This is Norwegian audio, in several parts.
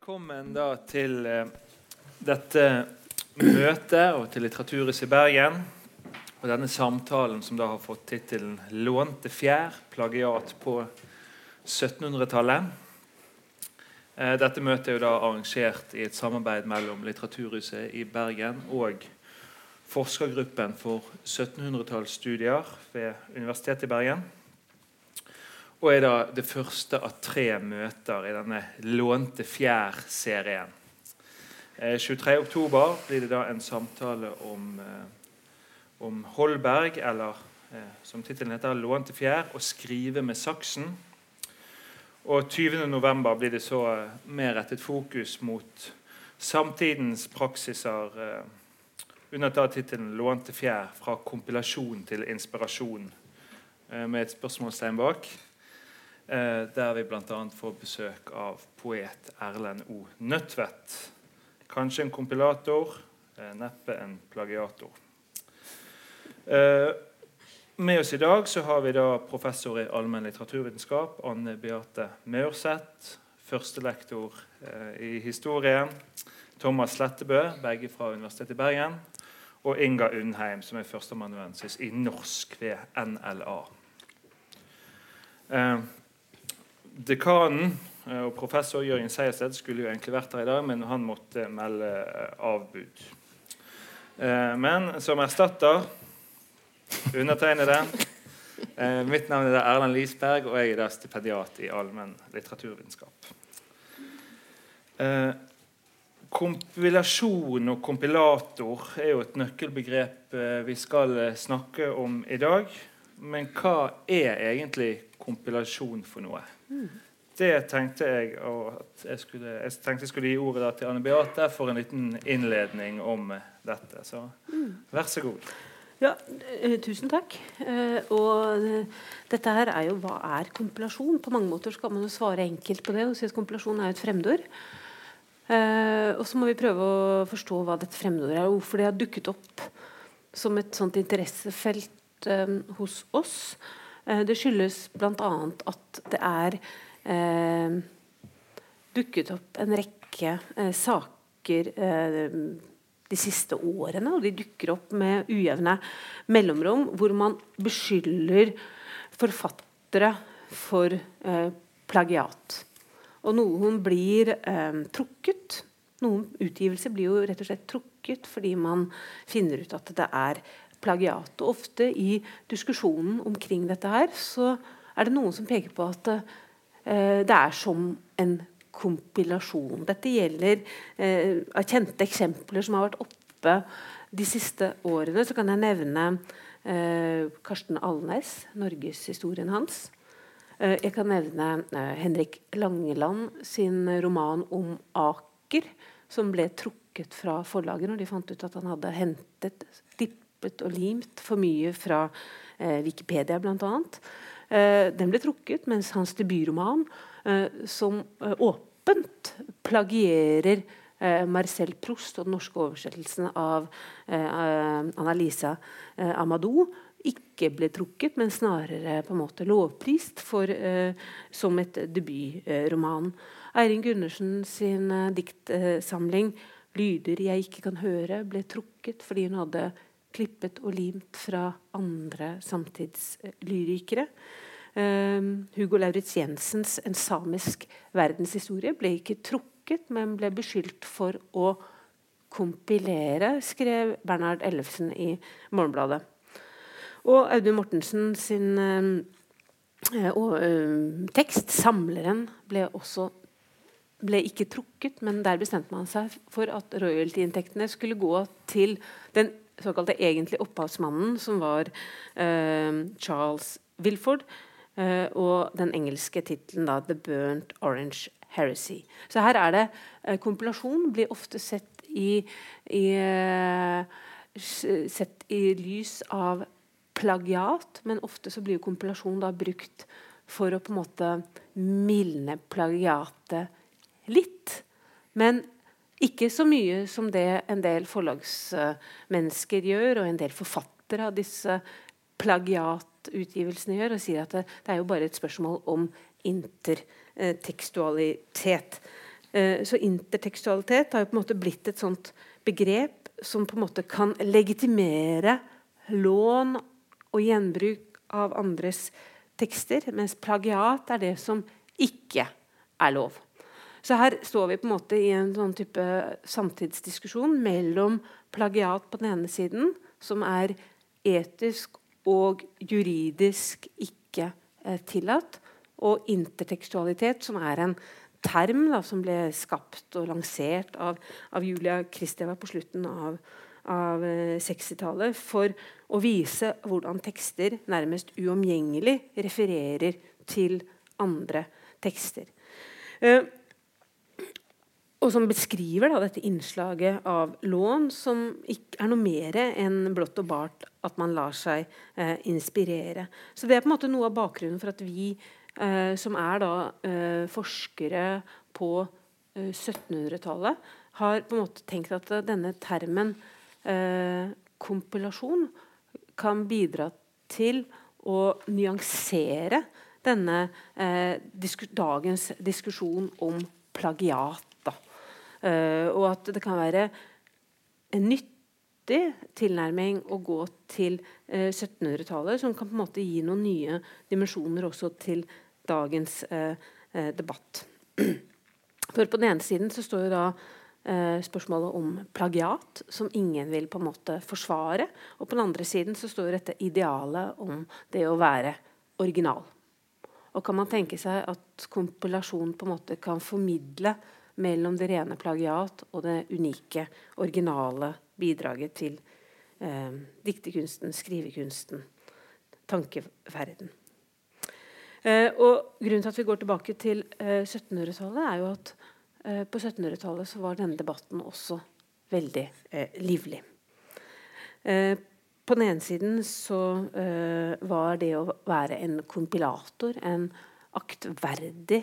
Velkommen da til eh, dette møtet og til Litteraturhuset i Bergen. Og denne samtalen som da har fått tittelen 'Lånte fjær plagiat på 1700-tallet'. Eh, dette møtet er jo da arrangert i et samarbeid mellom Litteraturhuset i Bergen og forskergruppen for 1700-tallsstudier ved Universitetet i Bergen. Og er da det første av tre møter i denne Lånte fjær-serien. Eh, 23.10 blir det da en samtale om, eh, om Holberg, eller eh, som tittelen heter 'Lånte fjær' og 'Skrive med saksen'. Og 20.11 blir det så mer rettet fokus mot samtidens praksiser under da tittelen 'Lånte fjær fra kompilasjon til inspirasjon', med et spørsmålstegn bak. Eh, der vi bl.a. får besøk av poet Erlend O. Nødtvedt. Kanskje en kompilator, eh, neppe en plagiator. Eh, med oss i dag så har vi da professor i allmenn litteraturvitenskap Anne Beate Maurseth. Førstelektor i historie Thomas Slettebø, begge fra Universitetet i Bergen. Og Inga Undheim, som er førsteamanuensis i norsk ved NLA. Eh, dekanen eh, og professor Jørgen Sejersted skulle jo egentlig vært her i dag, men han måtte melde eh, avbud. Eh, Men som erstatter undertegnede Mitt navn er Erlend Lisberg, og jeg er stipendiat i allmenn litteraturvitenskap. Kompilasjon og kompilator er jo et nøkkelbegrep vi skal snakke om i dag. Men hva er egentlig kompilasjon for noe? Det tenkte jeg at jeg skulle, jeg tenkte jeg skulle gi ordet til Anne Beate for en liten innledning om dette. Så vær så god. Ja, eh, tusen takk. Eh, og eh, dette her er jo hva er kompilasjon? På mange måter skal man jo svare enkelt på det og si at kompilasjon er et fremmedord. Og så må vi prøve å forstå hva dette fremmedordet er, og hvorfor det har dukket opp som et sånt interessefelt hos oss. Eh, det skyldes bl.a. at det er eh, dukket opp en rekke eh, saker eh, de siste årene, og de dukker opp med ujevne mellomrom, hvor man beskylder forfattere for eh, plagiat. Og noen blir eh, trukket. Noen utgivelser blir jo rett og slett trukket fordi man finner ut at det er plagiat. Og ofte i diskusjonen omkring dette her, så er det noen som peker på at eh, det er som en kompilasjon. Dette gjelder eh, kjente eksempler som har vært oppe de siste årene. Så kan jeg nevne eh, Karsten Alnes, norgeshistorien hans. Eh, jeg kan nevne eh, Henrik Langeland sin roman om Aker, som ble trukket fra forlaget når de fant ut at han hadde hentet, dippet og limt for mye fra eh, Wikipedia, bl.a. Eh, den ble trukket, mens hans debutroman, eh, som eh, åpent plagierer eh, Marcel Proust og den norske oversettelsen av eh, Annalisa Amadou, ikke ble trukket, men snarere på en måte lovprist for, som et debutroman. Eirin Gundersen sin diktsamling 'Lyder jeg ikke kan høre' ble trukket fordi hun hadde klippet og limt fra andre samtidslyrikere. Um, Hugo Lauritz Jensens 'En samisk verdenshistorie' ble ikke trukket, men ble beskyldt for å kompilere, skrev Bernhard Ellefsen i Morgenbladet. Og Audun Mortensen sin eh, og, eh, tekst, 'Samleren', ble også ble ikke trukket, men der bestemte man seg for at royalty-inntektene skulle gå til den såkalte egentlig opphavsmannen, som var eh, Charles Wilford, eh, og den engelske tittelen 'The Burnt Orange Heresy'. Så her er det eh, Kompilasjon blir ofte sett i, i sett i lys av plagiat, men ofte så blir jo kompilasjon da brukt for å på en måte mildne plagiatet litt. Men ikke så mye som det en del forlagsmennesker gjør, og en del forfattere av disse plagiatutgivelsene gjør, og sier at det, det er jo bare et spørsmål om intertekstualitet. Eh, så intertekstualitet har jo på en måte blitt et sånt begrep som på en måte kan legitimere lån og gjenbruk av andres tekster, mens plagiat er det som ikke er lov. Så her står vi på en måte i en sånn type samtidsdiskusjon mellom plagiat på den ene siden, som er etisk og juridisk ikke eh, tillatt, og intertekstualitet, som er en term da, som ble skapt og lansert av, av Julia Kristeva på slutten av, av 60-tallet eh, for å vise hvordan tekster nærmest uomgjengelig refererer til andre tekster. Uh, og som beskriver da, dette innslaget av lån, som ikke er noe mer enn blått og bart at man lar seg eh, inspirere. Så Det er på en måte noe av bakgrunnen for at vi eh, som er da eh, forskere på 1700-tallet, eh, har på en måte tenkt at denne termen eh, kompilasjon kan bidra til å nyansere denne eh, disku dagens diskusjon om plagiat. Uh, og at det kan være en nyttig tilnærming å gå til uh, 1700-tallet, som kan på en måte gi noen nye dimensjoner også til dagens uh, debatt. For på den ene siden så står jo da spørsmålet om plagiat, som ingen vil på en måte forsvare. Og på den andre siden så står dette idealet om det å være original. Og kan man tenke seg at kompilasjon på en måte kan formidle mellom det rene plagiat og det unike, originale bidraget til eh, diktekunsten, skrivekunsten, tankeverden. Eh, og Grunnen til at vi går tilbake til eh, 1700-tallet, er jo at eh, på 1700-tallet var denne debatten også veldig eh, livlig. Eh, på den ene siden så var det å være en kompilator en aktverdig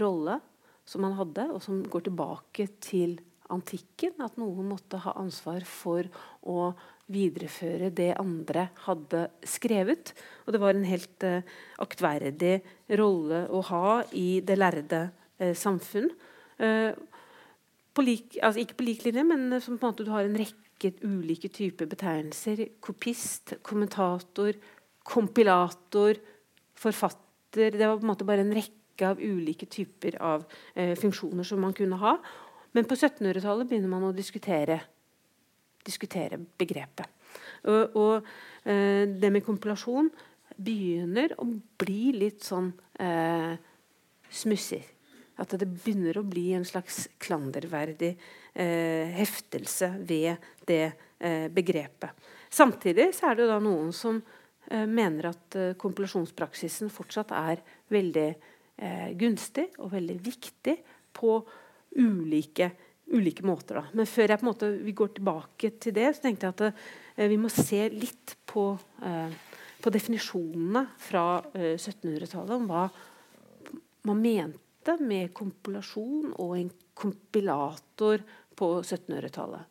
rolle som man hadde, og som går tilbake til antikken. At noen måtte ha ansvar for å videreføre det andre hadde skrevet. Og det var en helt eh, aktverdig rolle å ha i det lærde eh, samfunn. Eh, på like, altså ikke på lik linje, men som på en måte du har en rekke ulike typer betegnelser. Kopist, kommentator, kompilator, forfatter. Det var på en måte bare en rekke rekke av ulike typer av eh, funksjoner som man kunne ha. Men på 1700-tallet begynner man å diskutere, diskutere begrepet. Og, og eh, det med kompilasjon begynner å bli litt sånn eh, smussig. At det begynner å bli en slags klanderverdig eh, heftelse ved det eh, begrepet. Samtidig er det noen som eh, mener at eh, kompilasjonspraksisen fortsatt er veldig eh, gunstig og veldig viktig på ulike, ulike måter. Da. Men før jeg på en måte, vi går tilbake til det, så tenkte jeg at eh, vi må se litt på, eh, på definisjonene fra 1700-tallet eh, om hva man mente med kompilasjon og en kompilator på 1700-tallet.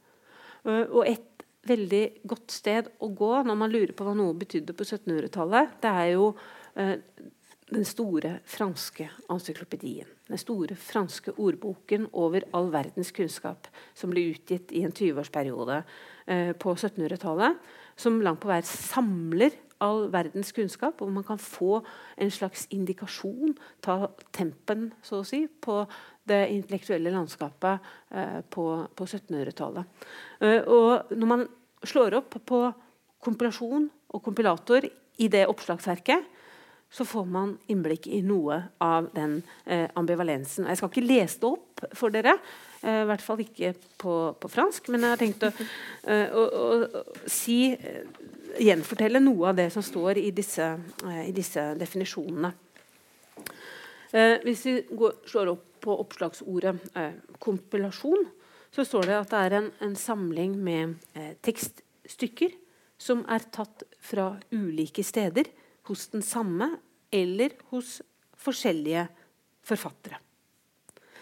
Uh, og et veldig godt sted å gå når man lurer på hva noe betydde på 1700-tallet, det er jo uh, den store franske encyklopedien. Den store franske ordboken over all verdens kunnskap, som ble utgitt i en 20-årsperiode eh, på 1700-tallet. Som langt på vei samler all verdens kunnskap, og man kan få en slags indikasjon, ta tempen, så å si, på det intellektuelle landskapet eh, på, på 1700-tallet. Eh, og når man slår opp på kompilasjon og kompilator i det oppslagsverket, så får man innblikk i noe av den eh, ambivalensen. Jeg skal ikke lese det opp for dere, eh, i hvert fall ikke på, på, fransk, men jeg har tenkt å, eh, å, å, si eh, Gjenfortelle noe av det som står i disse, eh, i disse definisjonene. Eh, hvis vi går, slår opp på oppslagsordet kompilasjon, så står det at det er en, en samling med tekststykker som er tatt fra ulike steder hos den samme eller hos forskjellige forfattere.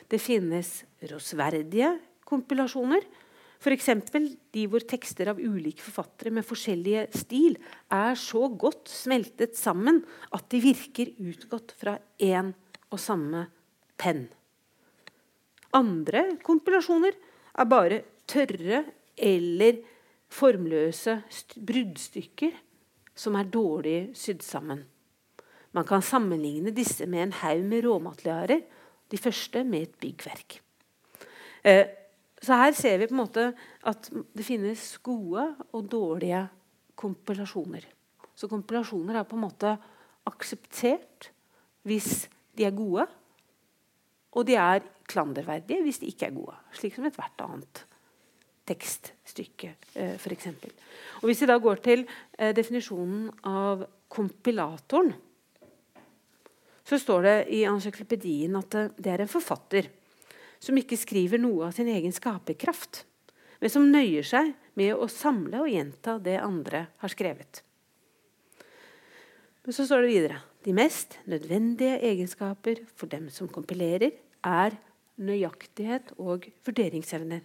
Det finnes rosverdige kompilasjoner, f.eks. de hvor tekster av ulike forfattere med forskjellige stil er så godt smeltet sammen at de virker utgått fra én og samme penn. Andre kompilasjoner er bare tørre eller formløse bruddstykker som er dårlig sydd sammen. Man kan sammenligne disse med en haug med råmaterialer, de første med et byggverk. Eh, så her ser vi på en måte at det finnes gode og dårlige kompilasjoner. Så kompilasjoner er på en måte akseptert hvis de er gode, og de er klanderverdige hvis de ikke er gode. Slik som ethvert annet tekststykke, eh, f.eks. Hvis vi da går til eh, definisjonen av kompilatoren, så står det i encyklopedien at det er en forfatter som ikke skriver noe av sin egen skaperkraft, men som nøyer seg med å samle og gjenta det andre har skrevet. Men så står det videre de mest nødvendige egenskaper for dem som kompilerer, er nøyaktighet og vurderingsevner.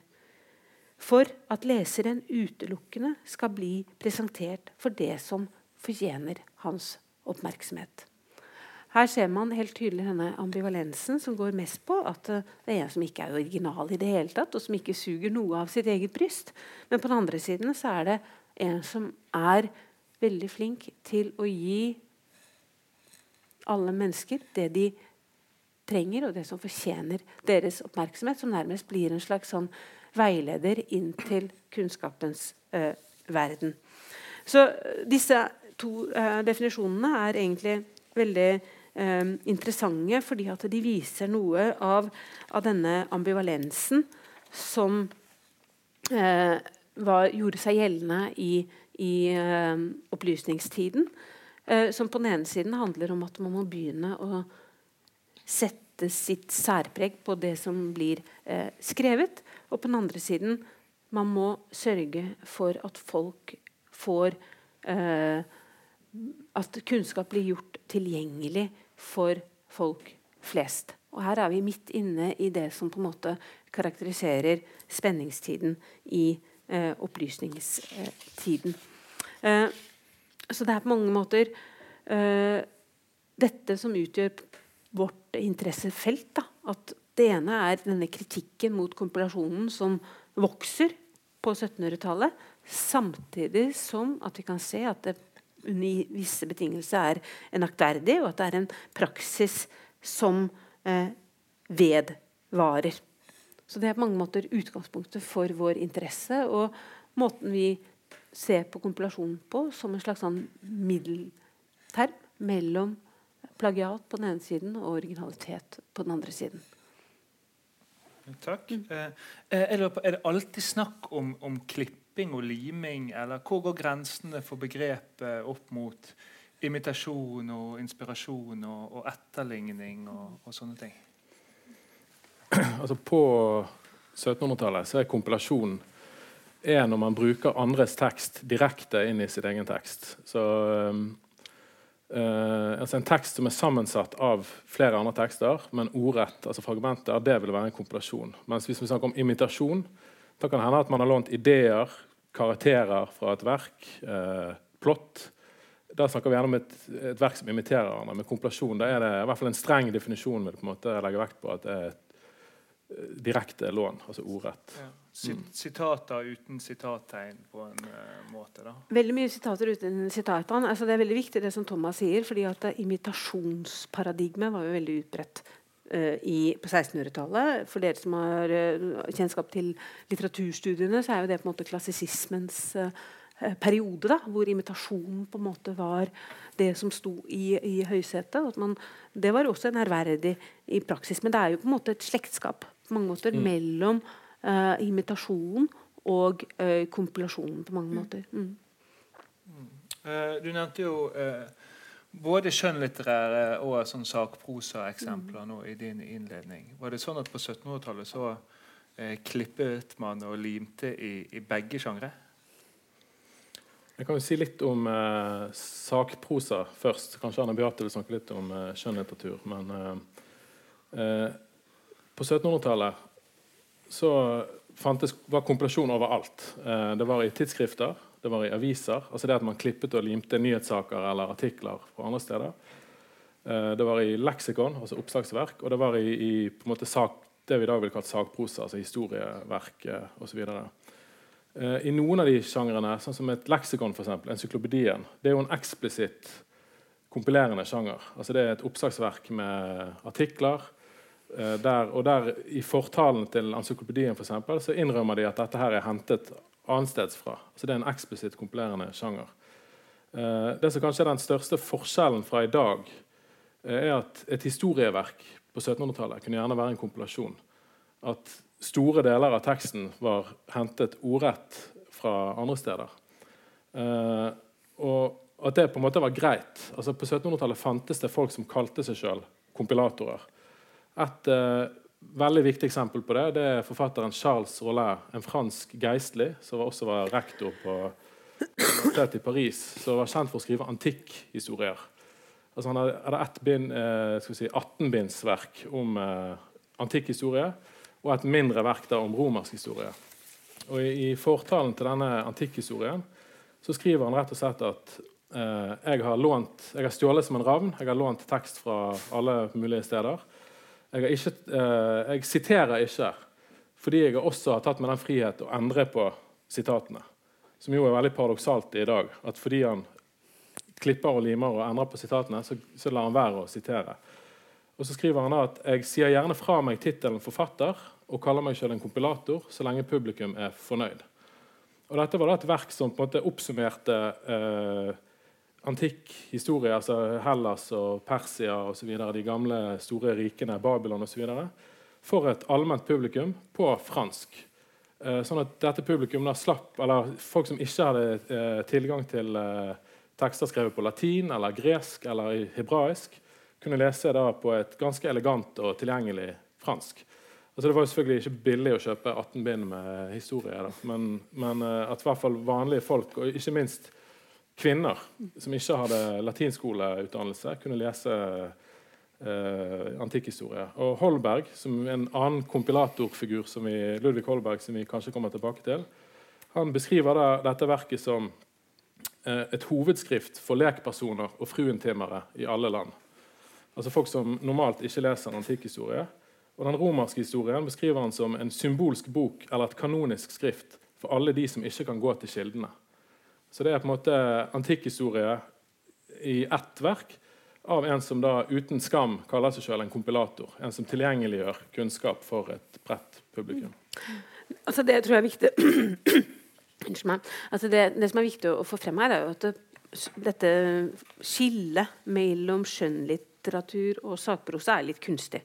For at leseren utelukkende skal bli presentert for det som fortjener hans oppmerksomhet. Her ser man helt tydelig denne ambivalensen som går mest på at eh, det er en som ikke er original i det hele tatt, og som ikke suger noe av sitt eget bryst. Men på den andre siden så er det en som er veldig flink til å gi alle mennesker det de trenger, og det som fortjener deres oppmerksomhet, som nærmest blir en slags sånn veileder inn til kunnskapens uh, verden. Så disse to uh, definisjonene er egentlig veldig uh, interessante, fordi at de viser noe av, av denne ambivalensen som var, gjorde seg gjeldende i, i opplysningstiden. som på den ene siden handler om at man må begynne å sette sitt særpreg på det som blir skrevet. Og på den andre siden man må sørge for at folk får eh, At kunnskap blir gjort tilgjengelig for folk flest. Og her er vi midt inne i det som på en måte karakteriserer spenningstiden i eh, opplysningstiden. Eh, så det er på mange måter eh, dette som utgjør vårt interessefelt. Da, at det ene er denne kritikken mot kompilasjonen som vokser på 1700-tallet, samtidig som at vi kan se at det under visse betingelser er en aktverdig, og at det er en praksis som eh, vedvarer. Så det er på mange måter utgangspunktet for vår interesse og måten vi ser på kompilasjonen på som en slags sånn middelterm mellom plagiat på den ene siden og originalitet på den andre siden. Takk. Eh, er, det, er, det, alltid snakk om, om, klipping og liming, eller hvor går grensene for begrepet opp mot imitasjon og inspirasjon og, og etterligning og, og, sånne ting? Altså På 1700-tallet så er kompilasjon er når man bruker andres tekst direkte inn i sin egen tekst. Så um, Uh, altså En tekst som er sammensatt av flere andre tekster, men ordrett, altså fragmenter, det vil være en kompilasjon. Mens hvis vi snakker om imitasjon, da kan det hende at man har lånt ideer, karakterer fra et verk, uh, plott. Da snakker vi gjerne om et, et verk som imiterer hverandre. Med kompilasjon da er det i hvert fall en streng definisjon vil på en måte legge vekt på at det er et direkte lån, altså ordrett. Ja. Mm. Sitater uten sitattegn på en uh, måte? da? Veldig mye sitater uten sitattegn. Altså, det er veldig viktig det som Thomas sier, fordi at imitasjonsparadigmet var jo veldig utbredt uh, i, på 1600-tallet. For dere som har uh, kjennskap til litteraturstudiene, så er jo det på en måte klassisismens periode, da, hvor imitasjonen på en måte var det som sto i, i høysetet. Det var også en ærverdig i praksis. Men det er jo på en måte et slektskap på mange måter mm. mellom uh, imitasjon og uh, kompilasjon på mange mm. måter. Mm. Uh, du nevnte jo både skjønnlitterære og sånn sakprosaeksempler mm. nå i din innledning. Var det sånn at på 1700-tallet så klippet man og limte i, i begge sjangre? Jeg kan jo si litt om eh, sakprosa først. Kanskje Anna Beate vil snakke litt om eh, skjønnlitteratur. Men eh, på 1700-tallet så fantes, var kompilasjon overalt. Eh, det var i tidsskrifter, det var i aviser. altså det at Man klippet og limte nyhetssaker eller artikler fra andre steder. Eh, det var i leksikon, altså oppslagsverk, og det var i, i på en måte sak, det vi i dag vil kalle sakprosa, altså historieverk eh, osv. I noen av de sjangrene, sånn som et leksikon, for eksempel, encyklopedien, det er jo en eksplisitt kompilerende sjanger. Altså Det er et oppslagsverk med artikler. Eh, der, og der I fortalen til encyklopedien for eksempel, så innrømmer de at dette her er hentet annensteds fra. Altså Det er en eksplisitt kompilerende sjanger. Eh, det som kanskje er den største forskjellen fra i dag, eh, er at et historieverk på 1700-tallet kunne gjerne være en kompilasjon. At store deler av teksten var hentet ordrett fra andre steder. Og at det på en måte var greit. Altså På 1700-tallet fantes det folk som kalte seg sjøl kompilatorer. Et uh, veldig viktig eksempel på det det er forfatteren Charles Rollet, en fransk geistlig som også var rektor på universitetet i Paris, som var kjent for å skrive antikkhistorier. Altså han hadde ett bind, eh, si, 18-bindsverk om eh, antikk historie og et mindre verk da, om romersk historie. Og I, i fortalen til denne antikkhistorien så skriver han rett og slett at jeg, har lånt, jeg har stjålet som en ravn. Jeg har lånt tekst fra alle mulige steder. Jeg, ikke, eh, jeg, siterer ikke fordi jeg også har tatt meg den frihet å endre på sitatene. Som jo er veldig paradoksalt i dag. At fordi han klipper og limer og endrer på sitatene, så, så lar han være å sitere. Og så skriver han da at jeg sier gjerne fra meg tittelen forfatter og kaller meg selv en kompilator så lenge publikum er fornøyd. Og Dette var da et verk som på en måte oppsummerte eh, antikk historie, altså Hellas og Persia osv., de gamle store rikene, Babylon osv., for et allment publikum på fransk. Eh, sånn at dette publikum da slapp, eller Folk som ikke hadde eh, tilgang til eh, tekster skrevet på latin eller gresk eller hebraisk, kunne lese da på et ganske elegant og tilgjengelig fransk. Altså Det var jo selvfølgelig ikke billig å kjøpe 18 bind med historie, da. Men, men at i hvert fall vanlige folk, og ikke minst kvinner som ikke hadde latinskoleutdannelse, kunne lese eh, antikkhistorie. Og Holberg, som en annen kompilatorfigur som vi, Ludvig Holberg, som vi kanskje kommer tilbake til, han beskriver da, dette verket som eh, et hovedskrift for lekpersoner og fruentimmere i alle land. Altså folk som normalt ikke leser antikkhistorie. Og Den romerske historien beskriver han som en symbolsk bok eller et kanonisk skrift for alle de som ikke kan gå til kildene. Så det er på en måte antikkhistorie i ett verk av en som da uten skam kaller seg selv en kompilator. En som tilgjengeliggjør kunnskap for et bredt publikum. Altså Det tror jeg er viktig Unnskyld meg. Altså det, det, som er viktig å få frem her, er jo at det, dette skillet mellom skjønnlitteratur og sakprosa er litt kunstig.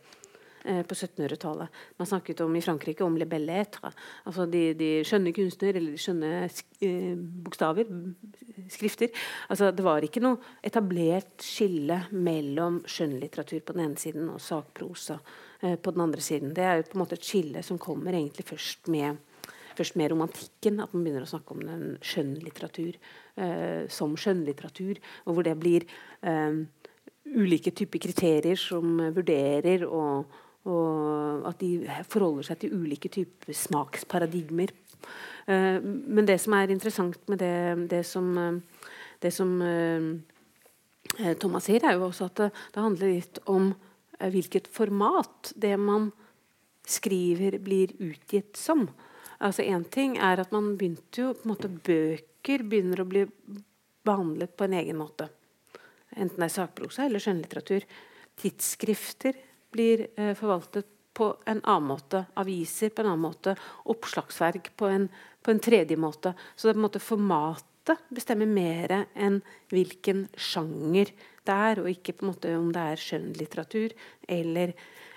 Eh, på 1700-tallet. Man snakket om i Frankrike om le belle etre. Altså de, de skjønne kunstner, eller de skjønne eh, bokstaver, skrifter. Altså det var ikke noe etablert skille mellom skjønnlitteratur på den ene siden og sakprosa eh, på den andre siden. Det er jo på en måte et skille som kommer egentlig først med først med romantikken at man begynner å snakke om den skjønnlitteratur eh, som skjønnlitteratur, og hvor det blir eh, ulike typer kriterier som vurderer og, og at de forholder seg til ulike typer smaksparadigmer. Uh, men det som er interessant med det, det som, uh, det som uh, Thomas sier, er jo også at det, det handler litt om hvilket format det man skriver, blir utgitt som. Altså Én ting er at man begynte jo på en måte Bøker begynner å bli behandlet på en egen måte. Enten det er sakprosa eller skjønnlitteratur. Tidsskrifter blir eh, forvaltet på en annen måte. Aviser på en annen måte. Oppslagsverk på en, på en tredje måte. Så det er på en måte formatet bestemmer mer enn hvilken sjanger det er, og ikke på en måte om det er skjønnlitteratur eller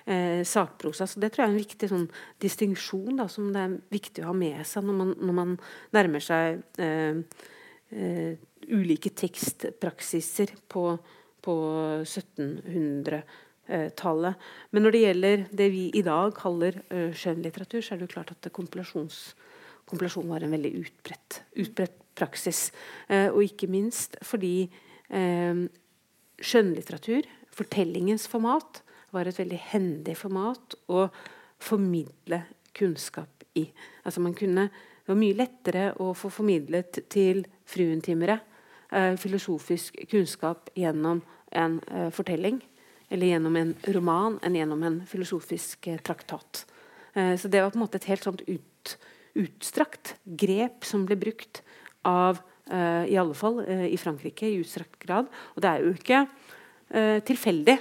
eh, sakprosa. Så Det tror jeg er en viktig sånn, distinksjon som det er viktig å ha med seg når man, når man nærmer seg eh, eh, ulike tekstpraksiser på, på 1700 tallet. Men når det gjelder det vi i dag kaller uh, skjønnlitteratur, så er det jo klart at kompilasjon var en veldig utbredt, utbredt praksis. Uh, og ikke minst fordi skjønnlitteratur, fortellingens format, var et veldig hendig format å formidle kunnskap i. Altså man kunne, Det var mye lettere å få formidlet til fruentimere filosofisk kunnskap gjennom en fortelling eller gjennom en roman enn gjennom en filosofisk eh, traktat. Eh, så det var på en måte et helt sånt ut, utstrakt grep som ble brukt av uh, I alle fall i Frankrike i utstrakt grad. Og det er jo ikke tilfeldig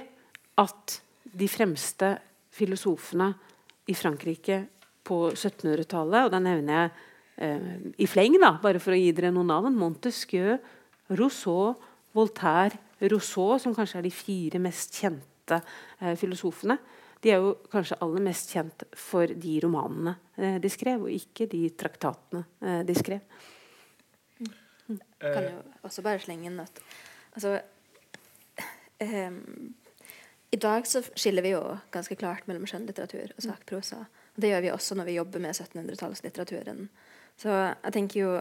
at de fremste filosofene i Frankrike på 1700-tallet, og da nevner jeg i fleng, da, bare for å gi dere noen navn Montesquieu, Rousseau, Voltaire, Rousseau, som kanskje er de fire mest kjente filosofene, de er jo kanskje aller mest kjent for de romanene eh, de skrev, og ikke de traktatene eh, de skrev. Mm. Mm. Kan jo også bare slenge inn at altså, eh, I dag så skiller vi jo ganske klart mellom skjønnlitteratur og sakprosa. Det gjør vi også når vi jobber med 1700-tallslitteraturen. Så jeg tenker jo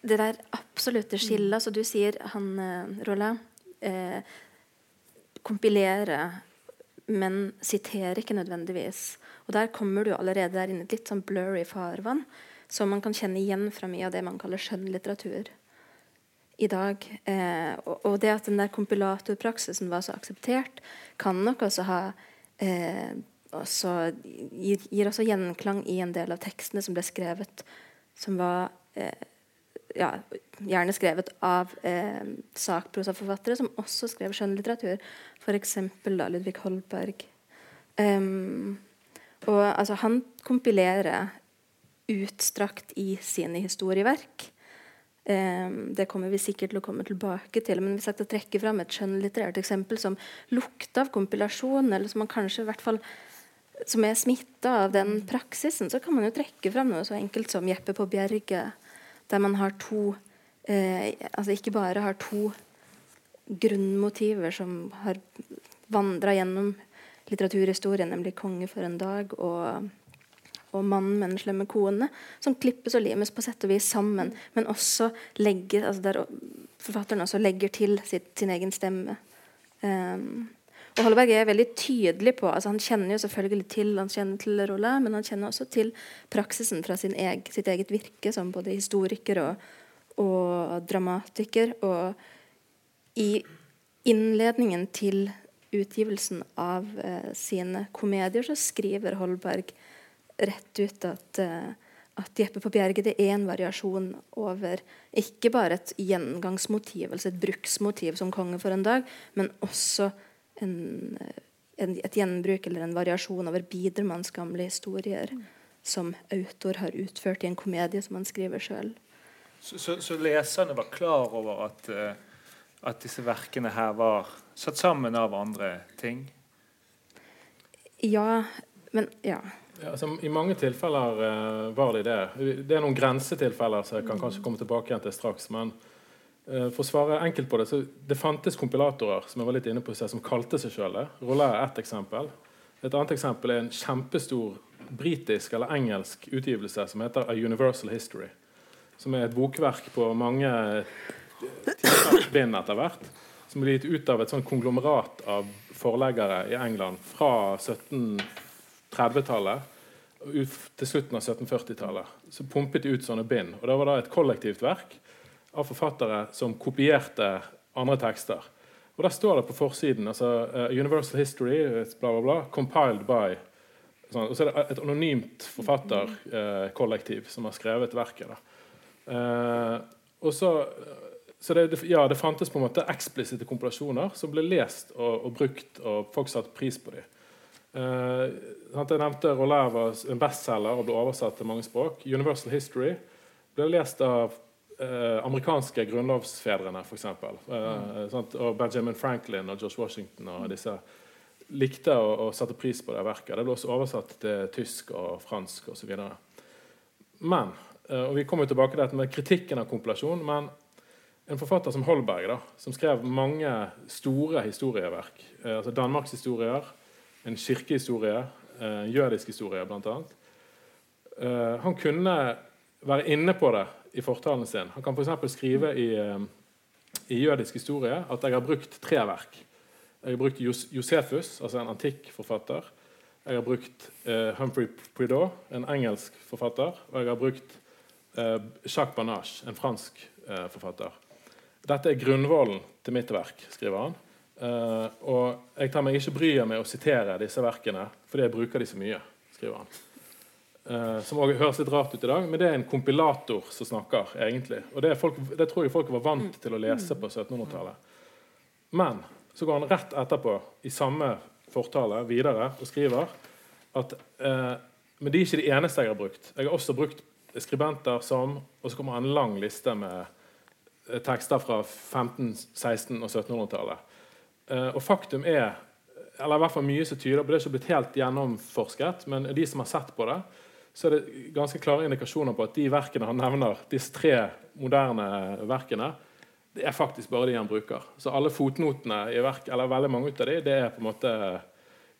Det der absolutte skillet så du sier, han eh, Rolla eh, kompilere men siterer ikke nødvendigvis. Og Der kommer du allerede der inn i et litt sånn blurry farvann, som man kan kjenne igjen fra mye av det man kaller skjønnlitteratur i dag. Eh, og, og, det at den der kompilatorpraksisen var så akseptert, kan nok også ha eh, også, gir, gir, også gjenklang i en del av tekstene som ble skrevet, som var eh, ja, gjerne skrevet av eh, sakprosaforfattere som også skrev skjønnlitteratur. F.eks. Ludvig Holberg. Um, og altså, han kompilerer utstrakt i sine historieverk. Um, det kommer vi sikkert til å komme tilbake til. Men hvis jeg skal trekke fram et skjønnlitterært eksempel som lukter av kompilasjon, eller som man kanskje i hvert fall som er smitta av den praksisen, så kan man jo trekke fram noe så enkelt som Jeppe på Bjerget der man har to eh, altså ikke bare har to grunnmotiver som har vandra gjennom litteraturhistorien, nemlig 'Konge for en dag' og, og 'Mannen med den slemme kone', som klippes og limes på sett og vis sammen, men også legger, altså der forfatteren også legger til sitt, sin egen stemme. Um, og Holberg er veldig tydelig på altså Han kjenner jo selvfølgelig til han kjenner til Rolla, men han kjenner også til praksisen fra eg, sitt eget virke som både historiker og, og dramatiker. Og i innledningen til utgivelsen av eh, sine komedier så skriver Holberg rett ut at, eh, at Jeppe på Bjerget er en variasjon over ikke bare et gjengangsmotiv, altså et bruksmotiv som konge for en dag, men også en, en, et gjenbruk eller en variasjon over Bidermanns gamle historier mm. som autor har utført i en komedie som han skriver sjøl. Så, så, så, leserne var klar over at, uh, at disse verkene her var satt sammen av andre ting? Ja, men ja. ja altså, I mange tilfeller uh, var de det. Det er noen grensetilfeller som jeg kan kanskje komme tilbake igjen til straks. men Eh, for å svare enkelt på Det så det fantes kompilatorer som jeg var litt inne på som kalte seg sjøl det. Rollet er ett eksempel. Et annet eksempel er en kjempestor britisk eller engelsk utgivelse som heter A Universal History. Som er et bokverk på mange bind etter hvert. Som ble gitt ut av et sånn konglomerat av forleggere i England fra 1730-tallet til slutten av 1740-tallet. Så pumpet ut sånne bind. Og det var da et kollektivt verk av forfattere som kopierte andre tekster. Og Der står det på forsiden altså, uh, 'Universal History', bla, bla, bla, 'compiled by' sånn, Og så er det et anonymt forfatterkollektiv uh, som har skrevet verket. Uh, og så, så det, ja, det, fantes på en måte eksplisitte kompilasjoner som ble lest og, og brukt, og folk satte pris på dem. Jeg nevnte Roller var en bestselger og ble oversatt til mange språk. 'Universal History' ble lest av eh, amerikanske grunnlovsfedrene, f.eks. Eh, mm. Og Benjamin Franklin og George Washington og disse likte å, å sette pris på det verket. Det ble også oversatt til tysk og fransk osv. Men eh, og Vi kommer tilbake til dette med kritikken av kompilasjon. Men en forfatter som Holberg, da, som skrev mange store historieverk, eh, altså danmarkshistorier, en kirkehistorie, eh, jødisk historie bl.a. Eh, han kunne være inne på det i fortalen sin. Han kan f.eks. skrive i, eh, i, jødisk historie at jeg har brukt tre verk. Jeg har brukt Josefus, altså en antikk forfatter. Jeg har brukt eh, Humphrey Prideaux, en engelsk forfatter. Og jeg har brukt eh, Jacques Banache, en fransk eh, forfatter. Dette er grunnvollen til mitt verk, skriver han. Uh, og jeg tar meg ikke bryet med å sitere disse verkene fordi jeg bruker de så mye. skriver han. Uh, som også høres litt rart ut i dag, men det er en kompilator som snakker. egentlig. Og Det, folk, det tror jeg folk var vant til å lese på 1700-tallet. Men så går han rett etterpå i samme fortale videre og skriver at uh, Men de er ikke de eneste jeg har brukt. Jeg har også brukt skribenter som Og så kommer en lang liste med uh, tekster fra 15-, 16- og 1700-tallet. og faktum er eller i hvert fall mye som tyder på det, er ikke blitt helt gjennomforsket, men de som har sett på det, så er det ganske klare indikasjoner på at de verkene han nevner, disse tre moderne verkene, det er faktisk bare de han bruker. Så alle fotnotene i verk, eller veldig mange av de, det er på en måte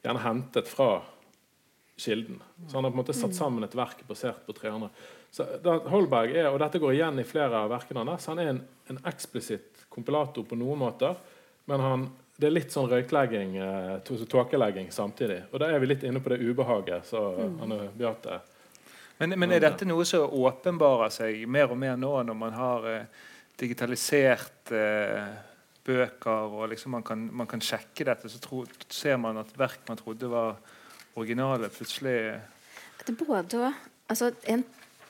gjerne hentet fra kilden. Så han har på en måte satt sammen et verk basert på tre andre. Så Holberg er, og Dette går igjen i flere av verkene hans. Han er en, en eksplisitt kompilator på noen måter, men han, det er litt sånn røyklegging, eh, tåkelegging samtidig. Og da er vi litt inne på det ubehaget. så mm. Anne Beate men, men, er dette noe som åpenbarer seg mer og mer nå når man har eh, digitalisert eh, bøker, og liksom man, kan, man, kan, sjekke dette, så tro, ser man at verk man trodde var originale, plutselig Det er både altså, En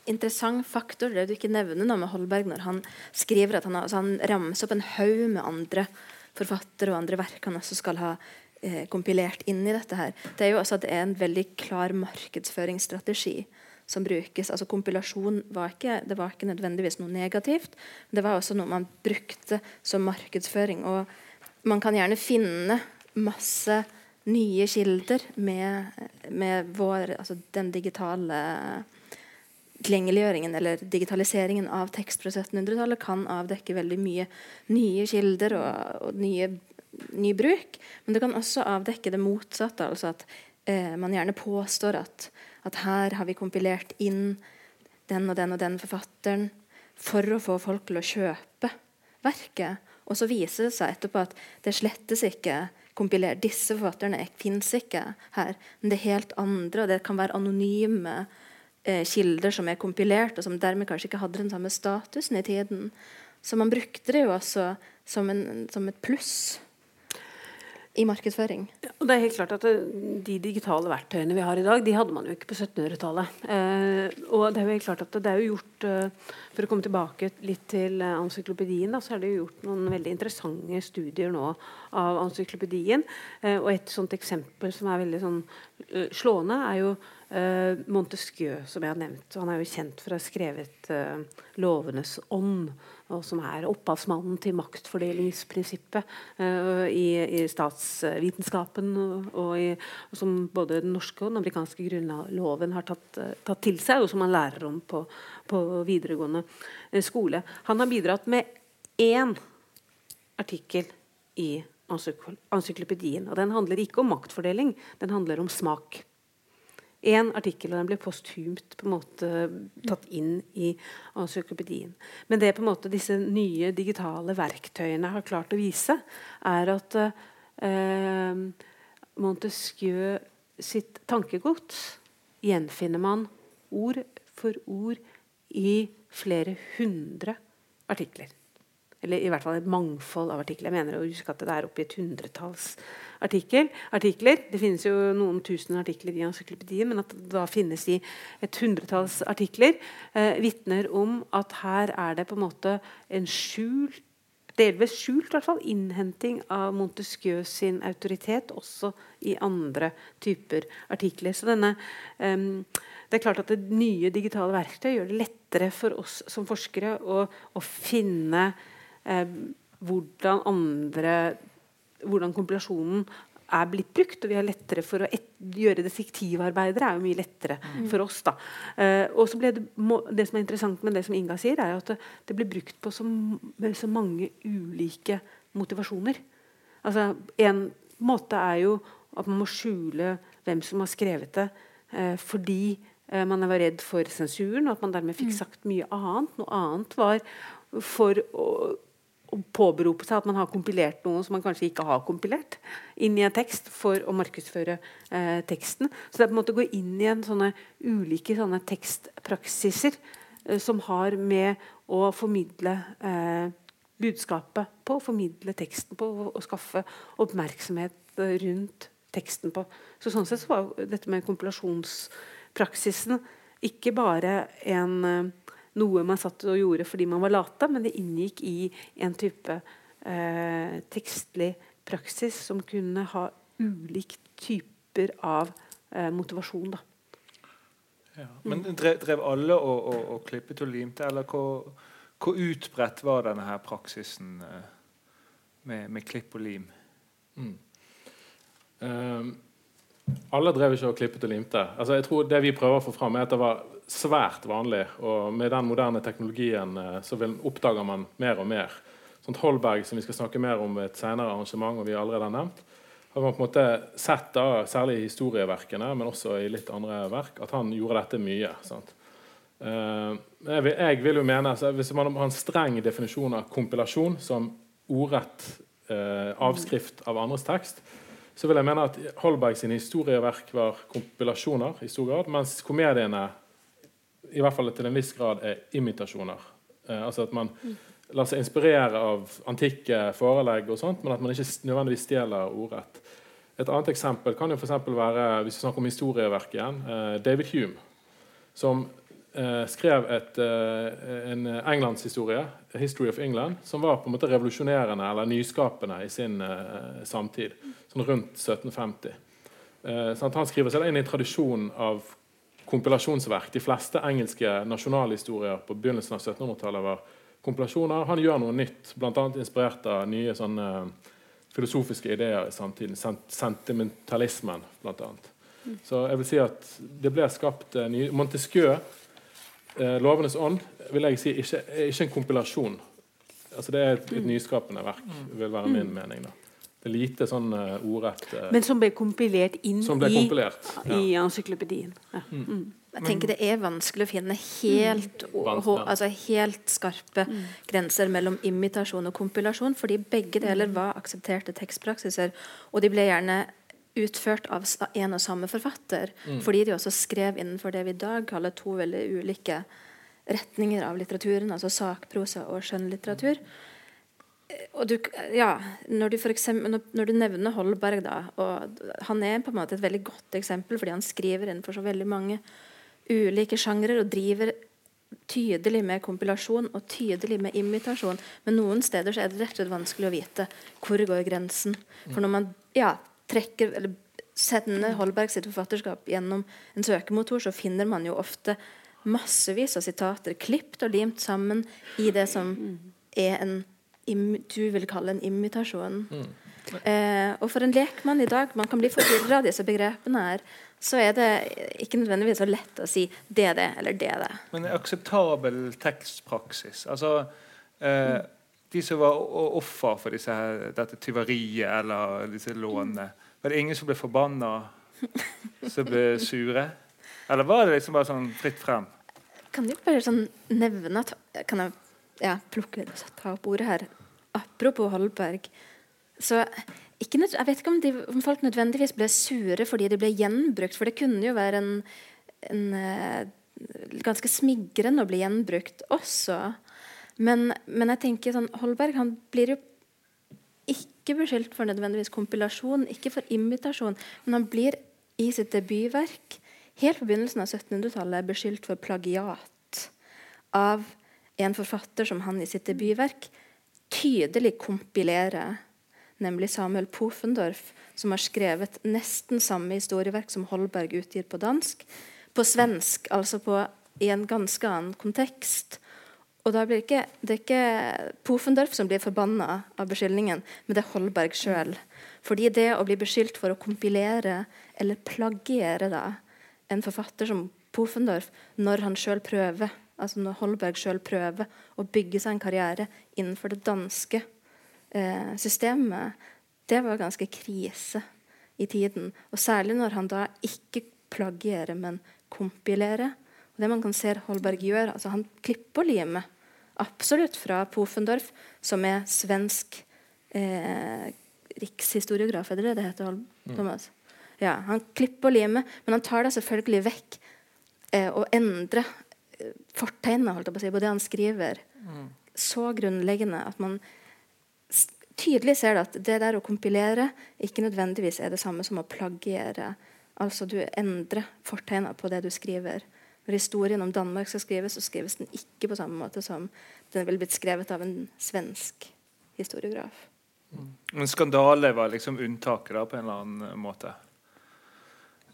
interessant faktor det du ikke nevner nå med Holberg når han skriver at han, altså, han ramser opp en haug med andre forfattere og andre verk han også skal ha eh, kompilert inn i dette her. Det er jo også at det er en veldig klar markedsføringsstrategi som brukes. Altså Kompilasjon var ikke, det var ikke nødvendigvis noe negativt. Det var også noe man brukte som markedsføring. Og man kan gjerne finne masse nye kilder med, med vår, altså den digitale tilgjengeliggjøringen eller digitaliseringen av tekst fra 1700-tallet kan avdekke veldig mye nye kilder og, og nye, ny bruk. Men det kan også avdekke det motsatte. altså at eh, man gjerne påstår at at her har vi kompilert inn den og den og den forfatteren for å få folk til å kjøpe verket. Og så viser det seg etterpå at det slettes ikke kompilert. Disse forfatterne fins ikke her. Men det er helt andre, og det kan være anonyme eh, kilder som er kompilert, og som dermed kanskje ikke hadde den samme statusen i tiden. Så man brukte det jo også som, en, som et pluss i markedsføring. og det er helt klart at eh, De digitale verktøyene vi har i dag, de hadde man jo ikke på 1700-tallet. Eh, og det er jo helt klart at det er jo gjort eh, For å komme tilbake litt til eh, encyklopedien, da, så er det jo gjort noen veldig interessante studier nå av ansyklopedien. Eh, og et sånt eksempel som er veldig sånn, slående, er jo Montesquieu, som jeg har nevnt. Han er jo kjent for å ha skrevet 'Lovenes ånd' og som er opphavsmannen til maktfordelingsprinsippet uh, i, i, statsvitenskapen, og, og, i, og, som både den norske og den amerikanske grunnloven har tatt, uh, tatt, til seg, og som man lærer om på, på videregående uh, skole. Han har bidratt med én artikkel i encyklopedien. Og den handler ikke om maktfordeling, den handler om smak én artikkel, og den ble posthumt på en måte tatt inn i encyklopedien. Men det på en måte disse nye digitale verktøyene har klart å vise, er at eh, Montesquieu sitt tankegods gjenfinner man ord for ord i flere hundre artikler. Eller i hvert fall et mangfold av artikler. Jeg mener å huske at det er oppi et hundretalls artikkel, artikler. Det finnes jo noen tusen artikler i encyklopedien, men at det da finnes i et hundretalls artikler, eh, vitner om at her er det på en måte en skjult delvis skjult hvert fall, innhenting av Montesquieu sin autoritet også i andre typer artikler. Så denne, um, det er klart at det nye digitale verktøy gjør det lettere for oss som forskere å, å finne um, hvordan andre hvordan kompilasjonen er blitt brukt. og vi har lettere for å gjøre detektivarbeidere er jo mye lettere mm. for oss. da. Eh, og så ble det, må, det som er interessant med det som Inga sier, er at det, det blir brukt på så, så, mange ulike motivasjoner. Altså, En måte er jo at man må skjule hvem som har skrevet det, eh, fordi uh, man var redd for sensuren, og at man dermed fikk mm. sagt mye annet. Noe annet var for å å påberope seg at man har kompilert noe som man kanskje ikke har kompilert, inn i en tekst for å markedsføre eh, teksten. Så det er på en måte å gå inn i en sånne ulike sånne tekstpraksiser eh, som har med å formidle eh, budskapet på, formidle teksten på, og, skaffe oppmerksomhet rundt teksten på. Så sånn sett så var dette med kompilasjonspraksisen ikke bare en, eh, noe man satt og gjorde fordi man var lata, men det inngikk i en type eh, tekstlig praksis som kunne ha ulike typer av eh, motivasjon. Da. Ja. Men drev, drev alle og, og, og, klippet og limte, eller hvor, hvor utbredt var denne her praksisen eh, med, med, klipp og lim? Mm. Um, alle drev ikke og klippet og limte. Altså, jeg tror Det vi prøver å få fram, er at det var svært vanlig. Og med den moderne teknologien eh, så vil, oppdager man mer og mer. Sånt Holberg, som vi skal snakke mer om ved et senere arrangement, og vi allerede har nevnt, har man på en måte sett, da, særlig i historieverkene, men også i litt andre verk, at han gjorde dette mye. Uh, jeg, vil, jeg, vil, jo mene, altså, Hvis man har en streng definisjon av kompilasjon som ordrett uh, avskrift av andres tekst, så vil jeg mene at Holberg sine historieverk var kompilasjoner, i stor grad, mens komediene i hvert fall til en viss grad er imitasjoner. Eh, altså at man lar seg inspirere av antikke forelegg, og sånt, men at man ikke nødvendigvis stjeler ordrett. Et annet eksempel kan jo for være hvis vi snakker om historieverk igjen, eh, David Hume, som eh, skrev et, eh, en englandshistorie, History of England', som var på en måte revolusjonerende eller nyskapende i sin eh, samtid, sånn rundt 1750. Eh, sånn han skriver seg inn i en tradisjon av kompilasjonsverk. De fleste engelske nasjonalhistorier på begynnelsen av 1700-tallet var kompilasjoner. Han gjør noe nytt, bl.a. inspirert av nye sånne, uh, filosofiske ideer i samtiden. Sentimentalismen, bl.a. Mm. Så jeg vil si at det ble skapt uh, nye Montesquieu, uh, 'Lovenes ånd', vil jeg si ikke, er ikke en kompilasjon. Altså Det er et, et mm. nyskapende verk, mm. vil være min mening. da. Det er lite sånn uh, ordrett uh, Men som ble kompilert inn ble kompilert, i, ja. i encyklopedien. Ja. Mm. mm. Jeg tenker Det er vanskelig å finne helt, mm. altså helt skarpe mm. grenser mellom imitasjon og kompilasjon, fordi begge deler var aksepterte tekstpraksiser, og de ble gjerne utført av en og samme forfatter, mm. fordi de også skrev innenfor det vi i dag kaller to veldig ulike retninger av litteraturen, altså sakprosa og skjønnlitteratur. Og du, ja, når, du eksempel, når, når, du nevner Holberg, da, og han er på en måte et veldig godt eksempel fordi han skriver innenfor så veldig mange ulike sjangre og driver tydelig med kompilasjon og tydelig med imitasjon. Men noen steder så er det rett og slett vanskelig å vite hvor går grensen. For når man ja, trekker eller sender Holberg sitt forfatterskap gjennom en søkemotor, så finner man jo ofte massevis av sitater klipt og limt sammen i det som er en du vil kalle en imitasjon. Mm. Eh, og for en lekmann i dag Man kan bli forvirra av disse begrepene her så er det ikke nødvendigvis så lett å si det det, eller det det. Men akseptabel tekstpraksis altså eh. De som var offer for disse her, dette tyveriet eller disse lånene, var det ingen som ble forbanna, som ble sure? Eller var det liksom bare sånn fritt frem? Kan du bare sånn nevne at Kan jeg ja, plukke, ta opp ordet her? Apropos Holberg. Så ikke, jeg vet ikke om, de, om, folk nødvendigvis ble sure fordi de ble gjenbrukt, for det kunne jo være en, en uh, ganske smigrende å bli gjenbrukt også. Men, men, jeg tenker sånn Holberg han blir jo ikke beskyldt for nødvendigvis kompilasjon, ikke for imitasjon, men han blir i sitt debutverk helt på begynnelsen av 1700-tallet beskyldt for plagiat av en forfatter som han i sitt debutverk tydelig kompilerer nemlig Samuel Pofendorf, som har skrevet nesten samme historieverk som Holberg utgir på dansk, på svensk, altså på, i en ganske annen kontekst. Og da blir ikke, Det er ikke Pofendorf som blir forbanna av beskyldningen, men det er Holberg sjøl. Fordi det å bli beskyldt for å kompilere eller plagiere da, en forfatter som Pofendorf når han sjøl prøver altså når Holberg sjøl prøver å bygge seg en karriere innenfor det danske eh, systemet, det var ganske krise i tiden. Og særlig når han da ikke plagierer, men kompilerer. Og det man kan se Holberg gjør, altså Han klipper limet absolutt fra Pofendorf, som er svensk eh, rikshistoriograf, er det det heter, heter? Mm. Thomas? Ja, Han klipper limet, men han tar det selvfølgelig vekk eh, og endrer fortegnet holdt jeg på å si, på det han skriver, mm. så grunnleggende at man tydelig ser det at det der å kompilere ikke nødvendigvis er det samme som å plagiere. Altså du endrer fortegna på det du skriver. Når historien om Danmark skal skrives, så skrives den ikke på samme måte som den ville blitt skrevet av en svensk historiograf. Men skandale var liksom unntaket på en eller annen måte?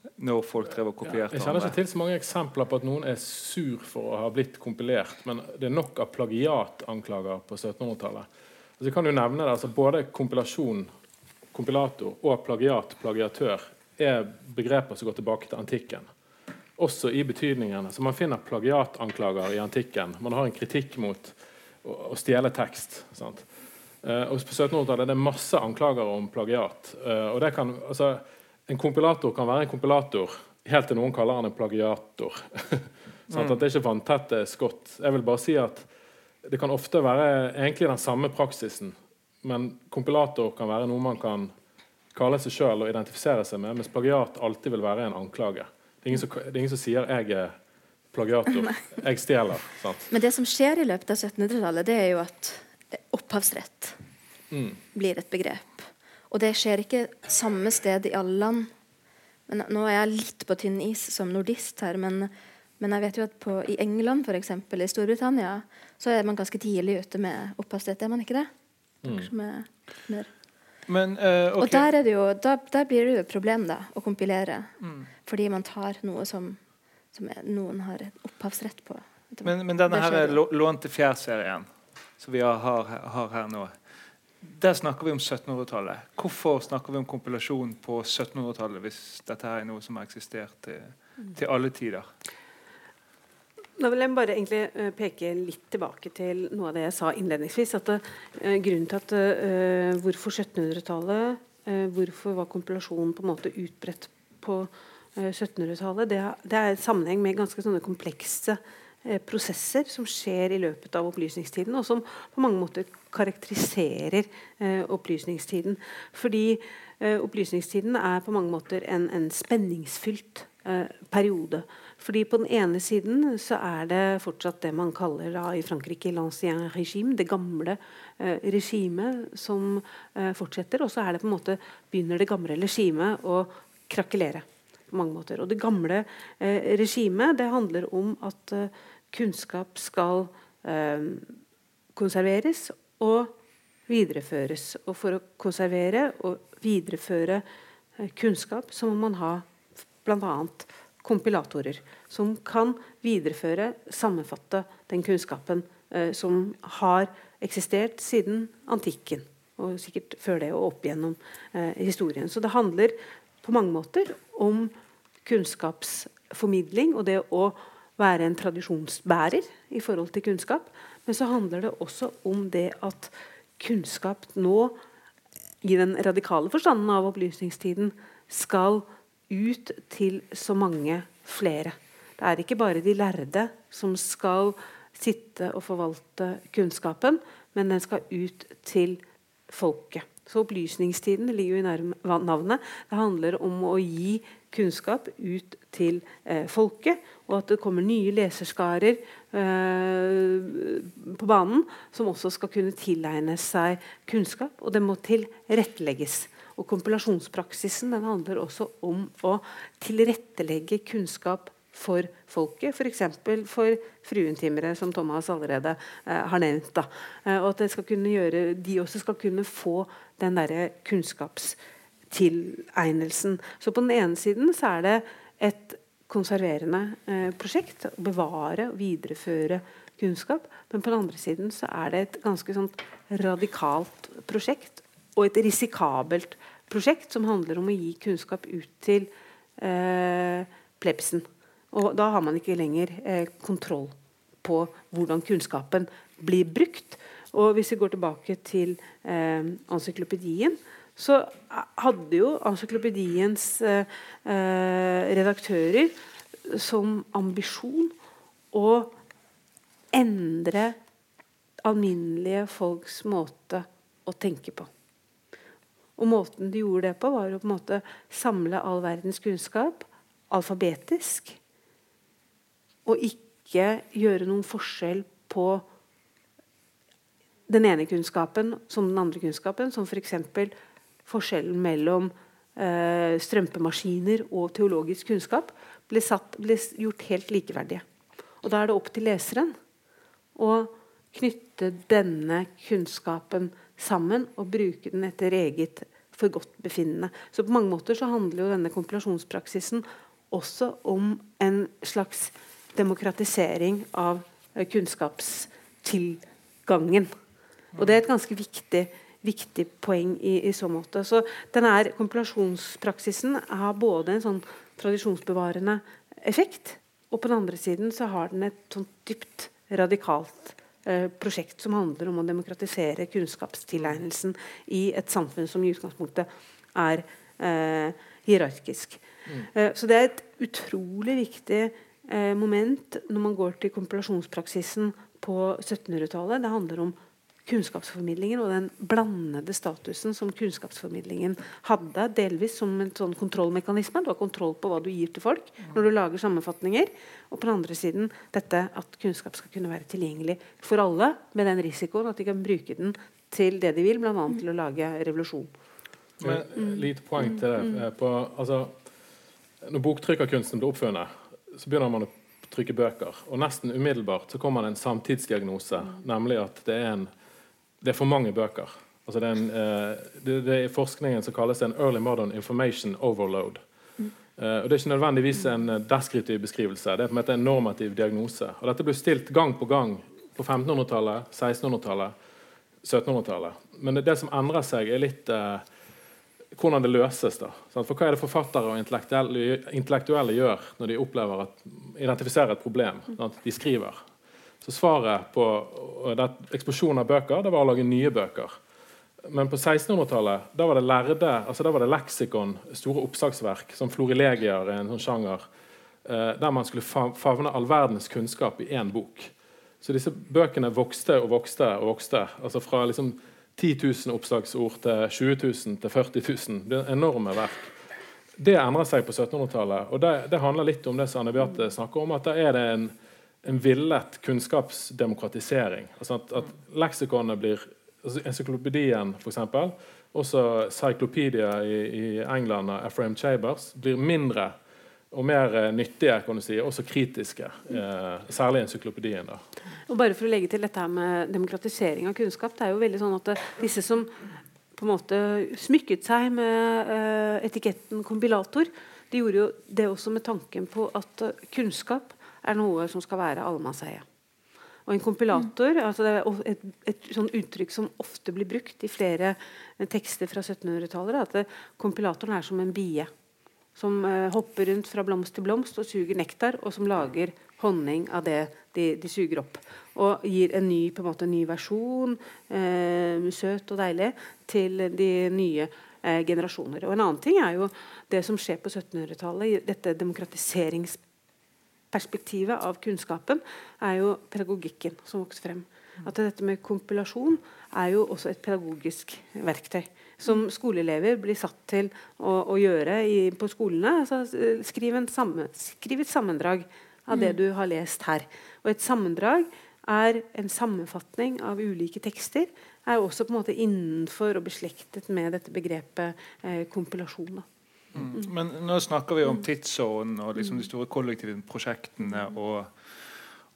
Når folk drev og kopierte Jeg kjenner ikke til så mange eksempler på at noen er sur for å ha blitt kompilert, men det er nok av plagiatanklager på 1700-tallet. Altså, jeg kan jo nevne det, altså Både kompilasjon, kompilator, og plagiat, plagiatør, er begreper som går tilbake til antikken. Også i betydningen. Så Man finner plagiatanklager i antikken. Man har en kritikk mot å, å stjele tekst. sant? Uh, og På 1700-tallet er det masse anklager om plagiat. Uh, og det kan, altså, En kompilator kan være en kompilator helt til noen kaller han en plagiator. sånn at Det er ikke vanntette skott. Jeg vil bare si at Det kan ofte være egentlig den samme praksisen, men kompilator kan være noe man kan kalle seg sjøl og identifisere seg med, mens plagiat alltid vil være en anklage. Det er ingen som, det er ingen som sier 'jeg er plagiator'. Jeg stjeler. sant? Men det som skjer i løpet av 1700-tallet, det er jo at opphavsrett Mm. blir et begrep. Og det skjer ikke samme sted i alle land. Men nå er jeg litt på tynn is som nordist her, men, men jeg vet jo at på, i England, f.eks., i Storbritannia, så er man ganske tidlig ute med opphavsrett. Er man ikke det? Mm. er mer Men, uh, okay. Og der, er det jo, da, der blir det jo et problem da, å kompilere. Mm. Fordi man tar noe som, som er, noen har opphavsrett på. Men, men denne her er jo. til fjær-serien som vi har, har, har her nå, der snakker vi om 1700-tallet. Hvorfor snakker vi om kompilasjon på 1700-tallet hvis dette er noe som har eksistert til, til alle tider? Da vil jeg bare egentlig eh, peke litt tilbake til noe av det jeg sa innledningsvis. at eh, Grunnen til at eh, hvorfor 1700-tallet, eh, hvorfor var kompilasjonen på en måte utbredt på eh, 1700-tallet, det, det er i sammenheng med ganske sånne komplekse eh, prosesser som skjer i løpet av opplysningstiden, og som på mange måter karakteriserer eh, opplysningstiden. Fordi eh, opplysningstiden er på mange måter en, en spenningsfylt eh, periode. Fordi På den ene siden så er det fortsatt det man kaller da i Frankrike l'ancien régime, det gamle eh, regimet som eh, fortsetter. Og så er det på en måte begynner det gamle regimet å krakelere. på mange måter. Og Det gamle eh, regimet det handler om at eh, kunnskap skal eh, konserveres og videreføres. Og for å konservere og videreføre eh, kunnskap så må man ha bl.a. kompilatorer som kan videreføre, sammenfatte den kunnskapen eh, som har eksistert siden antikken. Og sikkert før det og opp gjennom eh, historien. Så det handler på mange måter om kunnskapsformidling og det å være en tradisjonsbærer i forhold til kunnskap. Men så handler det også om det at kunnskap nå, i den radikale forstanden av opplysningstiden, skal ut til så mange flere. Det er ikke bare de lærde som skal sitte og forvalte kunnskapen, men den skal ut til folket. Så opplysningstiden ligger jo i navnet. Det handler om å gi kunnskap ut til eh, folket, og at det kommer nye leserskarer eh, på banen som også skal kunne tilegne seg kunnskap, og det må tilrettelegges. Og Kompilasjonspraksisen handler også om å tilrettelegge kunnskap for folket, f.eks. For, for fruentimere, som Thomas allerede eh, har nevnt. Da. Eh, og at skal gjøre, de også skal kunne få den derre kunnskapstilegnelsen. Så på den ene siden så er det et konserverende eh, prosjekt. Å bevare og videreføre kunnskap. Men på den andre siden så er det et ganske sånt radikalt prosjekt. Og et risikabelt prosjekt som handler om å gi kunnskap ut til eh, plebsen. Og da har man ikke lenger eh, kontroll på hvordan kunnskapen blir brukt. Og hvis vi går tilbake til eh, encyklopedien, så hadde jo encyklopediens eh, eh, redaktører som ambisjon å endre alminnelige folks måte å tenke på. Og måten de gjorde det på, var å på en måte samle all verdens kunnskap alfabetisk. Og ikke gjøre noen forskjell på den ene kunnskapen som den andre kunnskapen, som f.eks. For forskjellen mellom eh, strømpemaskiner og teologisk kunnskap, ble, satt, ble, gjort helt likeverdige. Og Da er det opp til leseren å knytte denne kunnskapen sammen og bruke den etter eget forgodtbefinnende. Så på mange måter så handler jo denne kompilasjonspraksisen også om en slags demokratisering av eh, kunnskapstilgangen. Og det er et ganske viktig, viktig poeng i, i, så måte. Så denne kompilasjonspraksisen har både en sånn tradisjonsbevarende effekt, og på den andre siden så har den et sånn dypt radikalt eh, prosjekt som handler om å demokratisere kunnskapstilegnelsen i et samfunn som i utgangspunktet er eh, hierarkisk. Mm. Eh, så det er et utrolig viktig eh, moment når man går til kompilasjonspraksisen på 1700-tallet. Det handler om kunnskapsformidlingen og den blandede statusen som kunnskapsformidlingen hadde, delvis som en sånn kontrollmekanisme. Du har kontroll på hva du gir til folk når du lager sammenfatninger. Og på den andre siden dette at kunnskap skal kunne være tilgjengelig for alle, med den risikoen at de kan bruke den til det de vil, bl.a. til å lage revolusjon. Men, lite poeng til det. Eh, på, altså, når boktrykkerkunsten ble oppfunnet, så begynner man å trykke bøker. Og nesten umiddelbart så kommer det en samtidsdiagnose, nemlig at det er, en, det er for mange bøker. Altså det, er en, uh, det, det er forskningen som kalles en early modern information overload. Mm. Uh, og Det er ikke nødvendigvis en eh, deskriptiv beskrivelse, det er på en måte en normativ diagnose. Og Dette ble stilt gang på gang på 1500-tallet, 1600-tallet, 1700-tallet. Men det, det, som endrer seg, er litt uh, hvordan det løses. da. For Hva er det forfattere og intellektuelle, intellektuelle gjør når de opplever at, identifiserer et problem? Mm. de skriver. Så Svaret på eksplosjonen av bøker det var å lage nye bøker. Men på 1600-tallet da var det lærde, altså da var det leksikon, store oppsagsverk, som florilegier, en sånn sjanger, eh, der man skulle favne all verdens kunnskap i én bok. Så disse bøkene vokste og vokste og vokste. altså fra liksom 10 000 oppslagsord til 20 000 til 40 000. Det er enorme verk. Det endrer seg på 1700-tallet. og det, det, handler litt om det som Anne Beate snakker om, at da er det en, en villet kunnskapsdemokratisering. Altså at, at leksikonet blir altså Encyklopedien, f.eks., også Cyclopedia i, i England av Ephraim Chabers, blir mindre og mer eh, nyttige, kan du si, også kritiske. Eh, særlig encyklopedien. da. Og bare for å legge til dette her med demokratisering av kunnskap. det er jo veldig sånn at Disse som på en måte smykket seg med eh, etiketten kompilator, de gjorde jo det også med tanken på at uh, kunnskap er noe som skal være allemannseie. Og en kompilator altså det er et, et, sånn uttrykk som ofte blir brukt i flere tekster fra 1700-tallet. At kompilatoren er som en bie som eh, hopper rundt fra blomst til blomst og suger nektar, og som lager honning av det de, de suger opp. Og gir en ny, på en måte, en ny versjon, eh, søt og deilig, til de nye eh, generasjoner. Og En annen ting er jo det som skjer på 1700-tallet, dette demokratiseringsperspektivet av kunnskapen, er jo pedagogikken som vokser frem. At dette med kompilasjon er jo også et pedagogisk verktøy som skoleelever blir satt til å, å gjøre i, på skolene. Altså, skriv, sammen, skriv, et sammendrag av det mm. du har lest her. Og et sammendrag er en sammenfatning av ulike tekster. Er også på en måte innenfor og beslektet med dette begrepet eh, kompilasjon. Men nå snakker vi om tidsånden og liksom de store kollektive prosjektene. og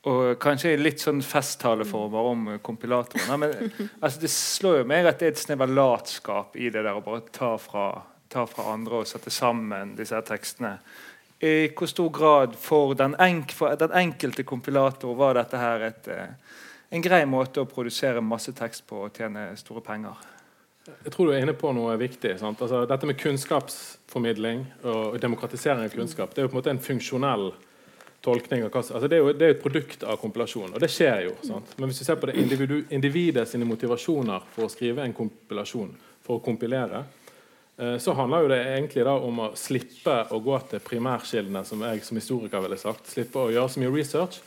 og kanskje i litt sånn festtaleformer om kompilatorene. Men altså, det slår jo meg at det er et snev av latskap i det der å bare ta fra, ta fra, andre og sette sammen disse her tekstene. I hvor stor grad for den, enk, for den enkelte kompilator var dette her et, eh, en grei måte å produsere masse tekst på og tjene store penger? Jeg tror du er inne på noe viktig. Altså, dette med kunnskapsformidling og demokratisering av kunnskap det er jo på en måte en funksjonell tolkning av hva altså det, er jo, det er et produkt av kompilasjon, og det skjer jo. Sant? Men hvis vi ser på det individu, individet sine motivasjoner for å skrive en kompilasjon, for å kompilere, eh, så handler jo det egentlig da om å slippe å gå til primærkildene, som jeg som historiker ville sagt. Slippe å gjøre så mye research.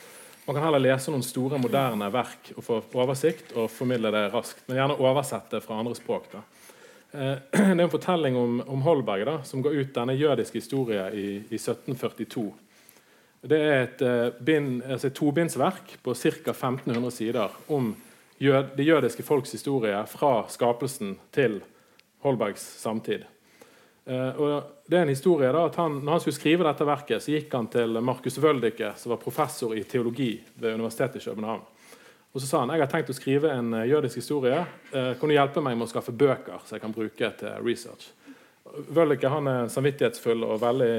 Man kan heller lese noen store, moderne verk og få oversikt og formidle det raskt. Men gjerne oversette fra andre språk. da. Eh, det er en fortelling om, om Holberg da, som går ut denne jødiske historien i, i 1742. Det er et, bind, altså et tobindsverk på ca. 1500 sider om jød, det jødiske folks historie fra skapelsen til Holbergs samtid. Uh, og det er en historie da, at han, når han skulle skrive dette verket, så gikk han til Markus Wøldicke, som var professor i teologi ved Universitetet i København. Og så sa han jeg har tenkt å skrive en uh, jødisk historie. Uh, kan du hjelpe meg med å skaffe bøker så jeg kan bruke til research? Wøldicke er en samvittighetsfull og veldig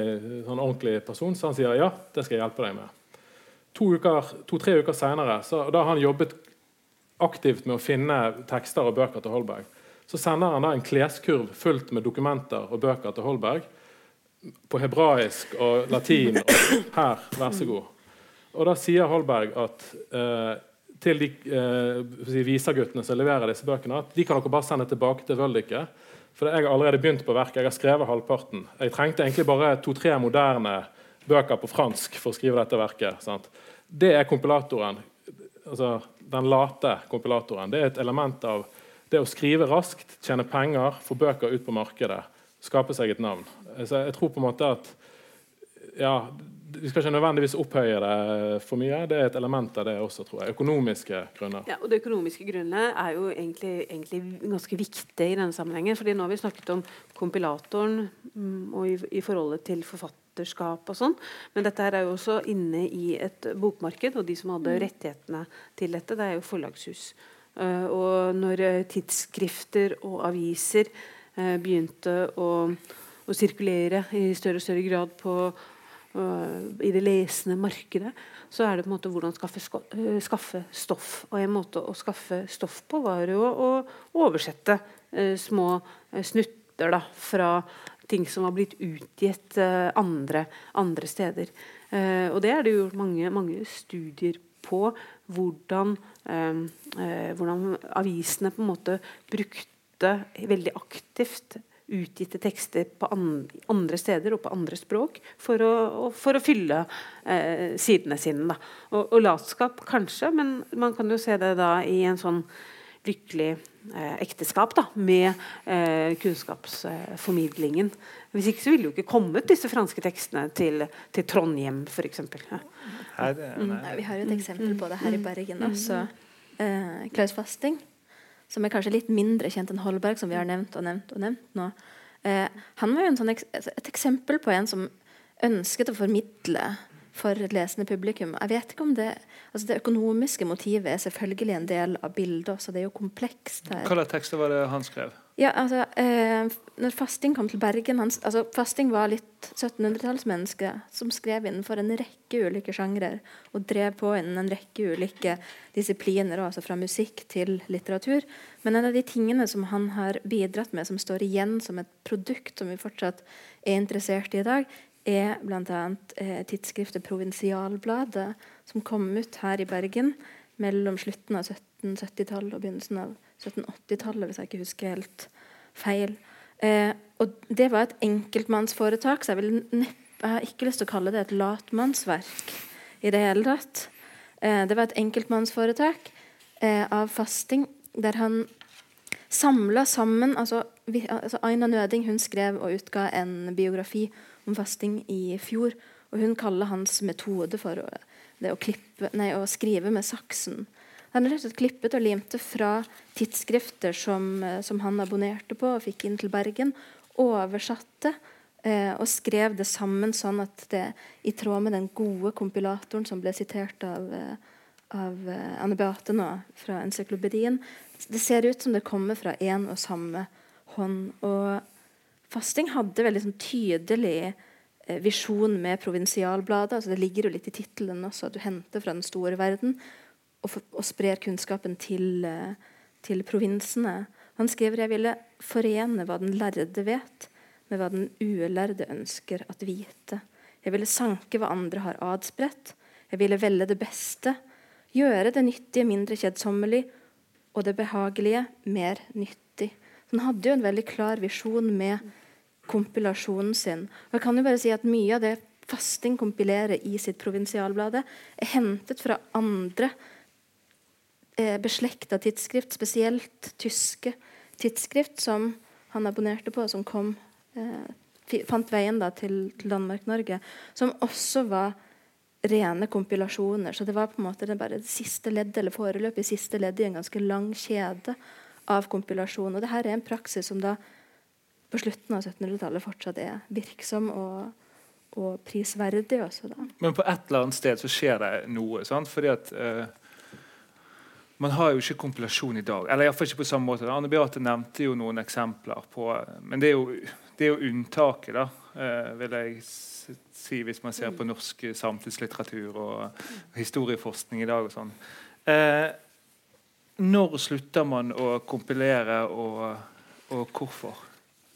sånn ordentlig person, så han sier ja, det skal jeg hjelpe deg med. To-tre uker, to, uker senere, da har han jobbet aktivt med å finne tekster og bøker til Holberg. Så sender han da en kleskurv fullt med dokumenter og bøker til Holberg på hebraisk og latin. Og her, vær så god. Og da sier Holberg at eh, til de eh, viserguttene som leverer disse bøkene, at de kan dere bare sende tilbake til Vøldike. For jeg har allerede begynt på verket. Jeg har skrevet halvparten. Jeg trengte egentlig bare to-tre moderne bøker på fransk for å skrive dette verket. Sant? Det er kompilatoren. Altså, den late kompilatoren. Det er et element av det å skrive raskt, tjene penger, få bøker ut på markedet, skape seg et navn. Så jeg tror på en måte at ja, Vi skal ikke nødvendigvis opphøye det for mye. Det er et element av det også, tror jeg. Økonomiske grunner. Ja, og Det økonomiske grunnet er jo egentlig, egentlig ganske viktig i denne sammenhengen. fordi nå har vi snakket om kompilatoren mm, og i, i forholdet til forfatterskap og sånn. Men dette her er jo også inne i et bokmarked, og de som hadde mm. rettighetene til dette, det er jo forlagshus. Uh, og når uh, tidsskrifter og aviser uh, begynte å, å, sirkulere i større og større grad på, i det lesende markedet, så er det på en måte hvordan skaffe, skaffe stoff. Og en måte å skaffe stoff på var jo å oversette små snutter da, fra ting som var blitt utgitt andre, andre steder. og det er det gjort mange, mange studier på hvordan, eh, eh, hvordan avisene på en måte brukte veldig aktivt utgitte tekster på andre steder og på andre språk for å, for å fylle eh, sidene sine. Og, og, latskap kanskje, men man kan jo se det da i en sånn lykkelig eh, ekteskap da, med eh, kunnskapsformidlingen. Hvis ikke så ville jo ikke kommet disse franske tekstene til, til Trondheim, f.eks. Ja. Nei, det, nei. Mm. Vi har jo et eksempel på det her i mm. Bergen også. Eh, Klaus Fasting, som er kanskje litt mindre kjent enn Holberg, som vi har nevnt og nevnt og nevnt nå. Eh, han var jo sånn, et eksempel på en som ønsket å formidle for et lesende publikum. Jeg vet ikke om Det altså det økonomiske motivet er selvfølgelig en del av bildet, så det er jo komplekst. her. Hva tekster var det han skrev? Ja, altså, eh, når Fasting kom til Bergen han, altså, Fasting var litt 1700-tallsmenneske som skrev innenfor en rekke ulike sjangre og drev på innen en rekke ulike disipliner, altså fra musikk til litteratur. Men en av de tingene som han har bidratt med, som står igjen som et produkt som vi fortsatt er interessert i i dag, er bl.a. Eh, tidsskriftet Provinsialbladet, som kom ut her i Bergen mellom slutten av 1770-tallet og begynnelsen av 1780-tallet, hvis jeg ikke husker helt feil. Eh, og det var et enkeltmannsforetak, så jeg, vil, jeg, har ikke lyst til å kalle det et latmannsverk i det hele tatt. Eh, det var et enkeltmannsforetak eh, av fasting, der han samla sammen altså, vi, altså Aina Nøding hun skrev og utga en biografi om fasting i fjor. Og hun kaller hans metode for å, å, klippe, nei, å skrive med saksen. Han har klippet og limte fra tidsskrifter som, eh, som, han abonnerte på og fikk inn til Bergen. Oversatte eh, og skrev det sammen sånn at det i tråd med den gode kompilatoren som ble sitert av, eh, av eh, Anne Beate nå fra encyklopedien, det ser ut som det kommer fra én og samme hånd. Og fasting hadde veldig sånn tydelig visjon med provinsialbladet. altså Det ligger jo litt i tittelen også, at du henter fra den store verden og, og sprer kunnskapen til, eh, til, provinsene. Han skriver jeg ville forene hva den lærde vet, med hva den ulærde ønsker at vite. Jeg ville sanke hva andre har adspredt. Jeg ville velge det beste. Gjøre det nyttige mindre kjedsommelig, og det behagelige mer nyttig. Så han hadde jo en veldig klar visjon med kompilasjonen sin. Og jeg kan jo bare si at Mye av det Fasting kompilerer i sitt provinsialblad, er hentet fra andre eh, beslekta tidsskrift, spesielt tyske tidsskrift som han abonnerte på, som kom, eh, fant veien da, til, til Danmark-Norge, som også var rene kompilasjoner. Så det var på en måte det bare det siste leddet, eller foreløpig siste leddet i en ganske lang kjede av kompilasjon. Og det her er en praksis som da på slutten av 1700-tallet fortsatt er virksom og, og prisverdig også. Da. Men på et eller annet sted så skjer det noe. sant? Fordi at eh, man har jo ikke kompilasjon i dag. Eller iallfall ikke på samme måte. Anne Beate nevnte jo noen eksempler på Men det er jo, det er jo unntaket, da, eh, vil jeg si, hvis man ser på norsk samtidslitteratur og historieforskning i dag. og sånn. Eh, når slutter man å kompilere, og, og hvorfor?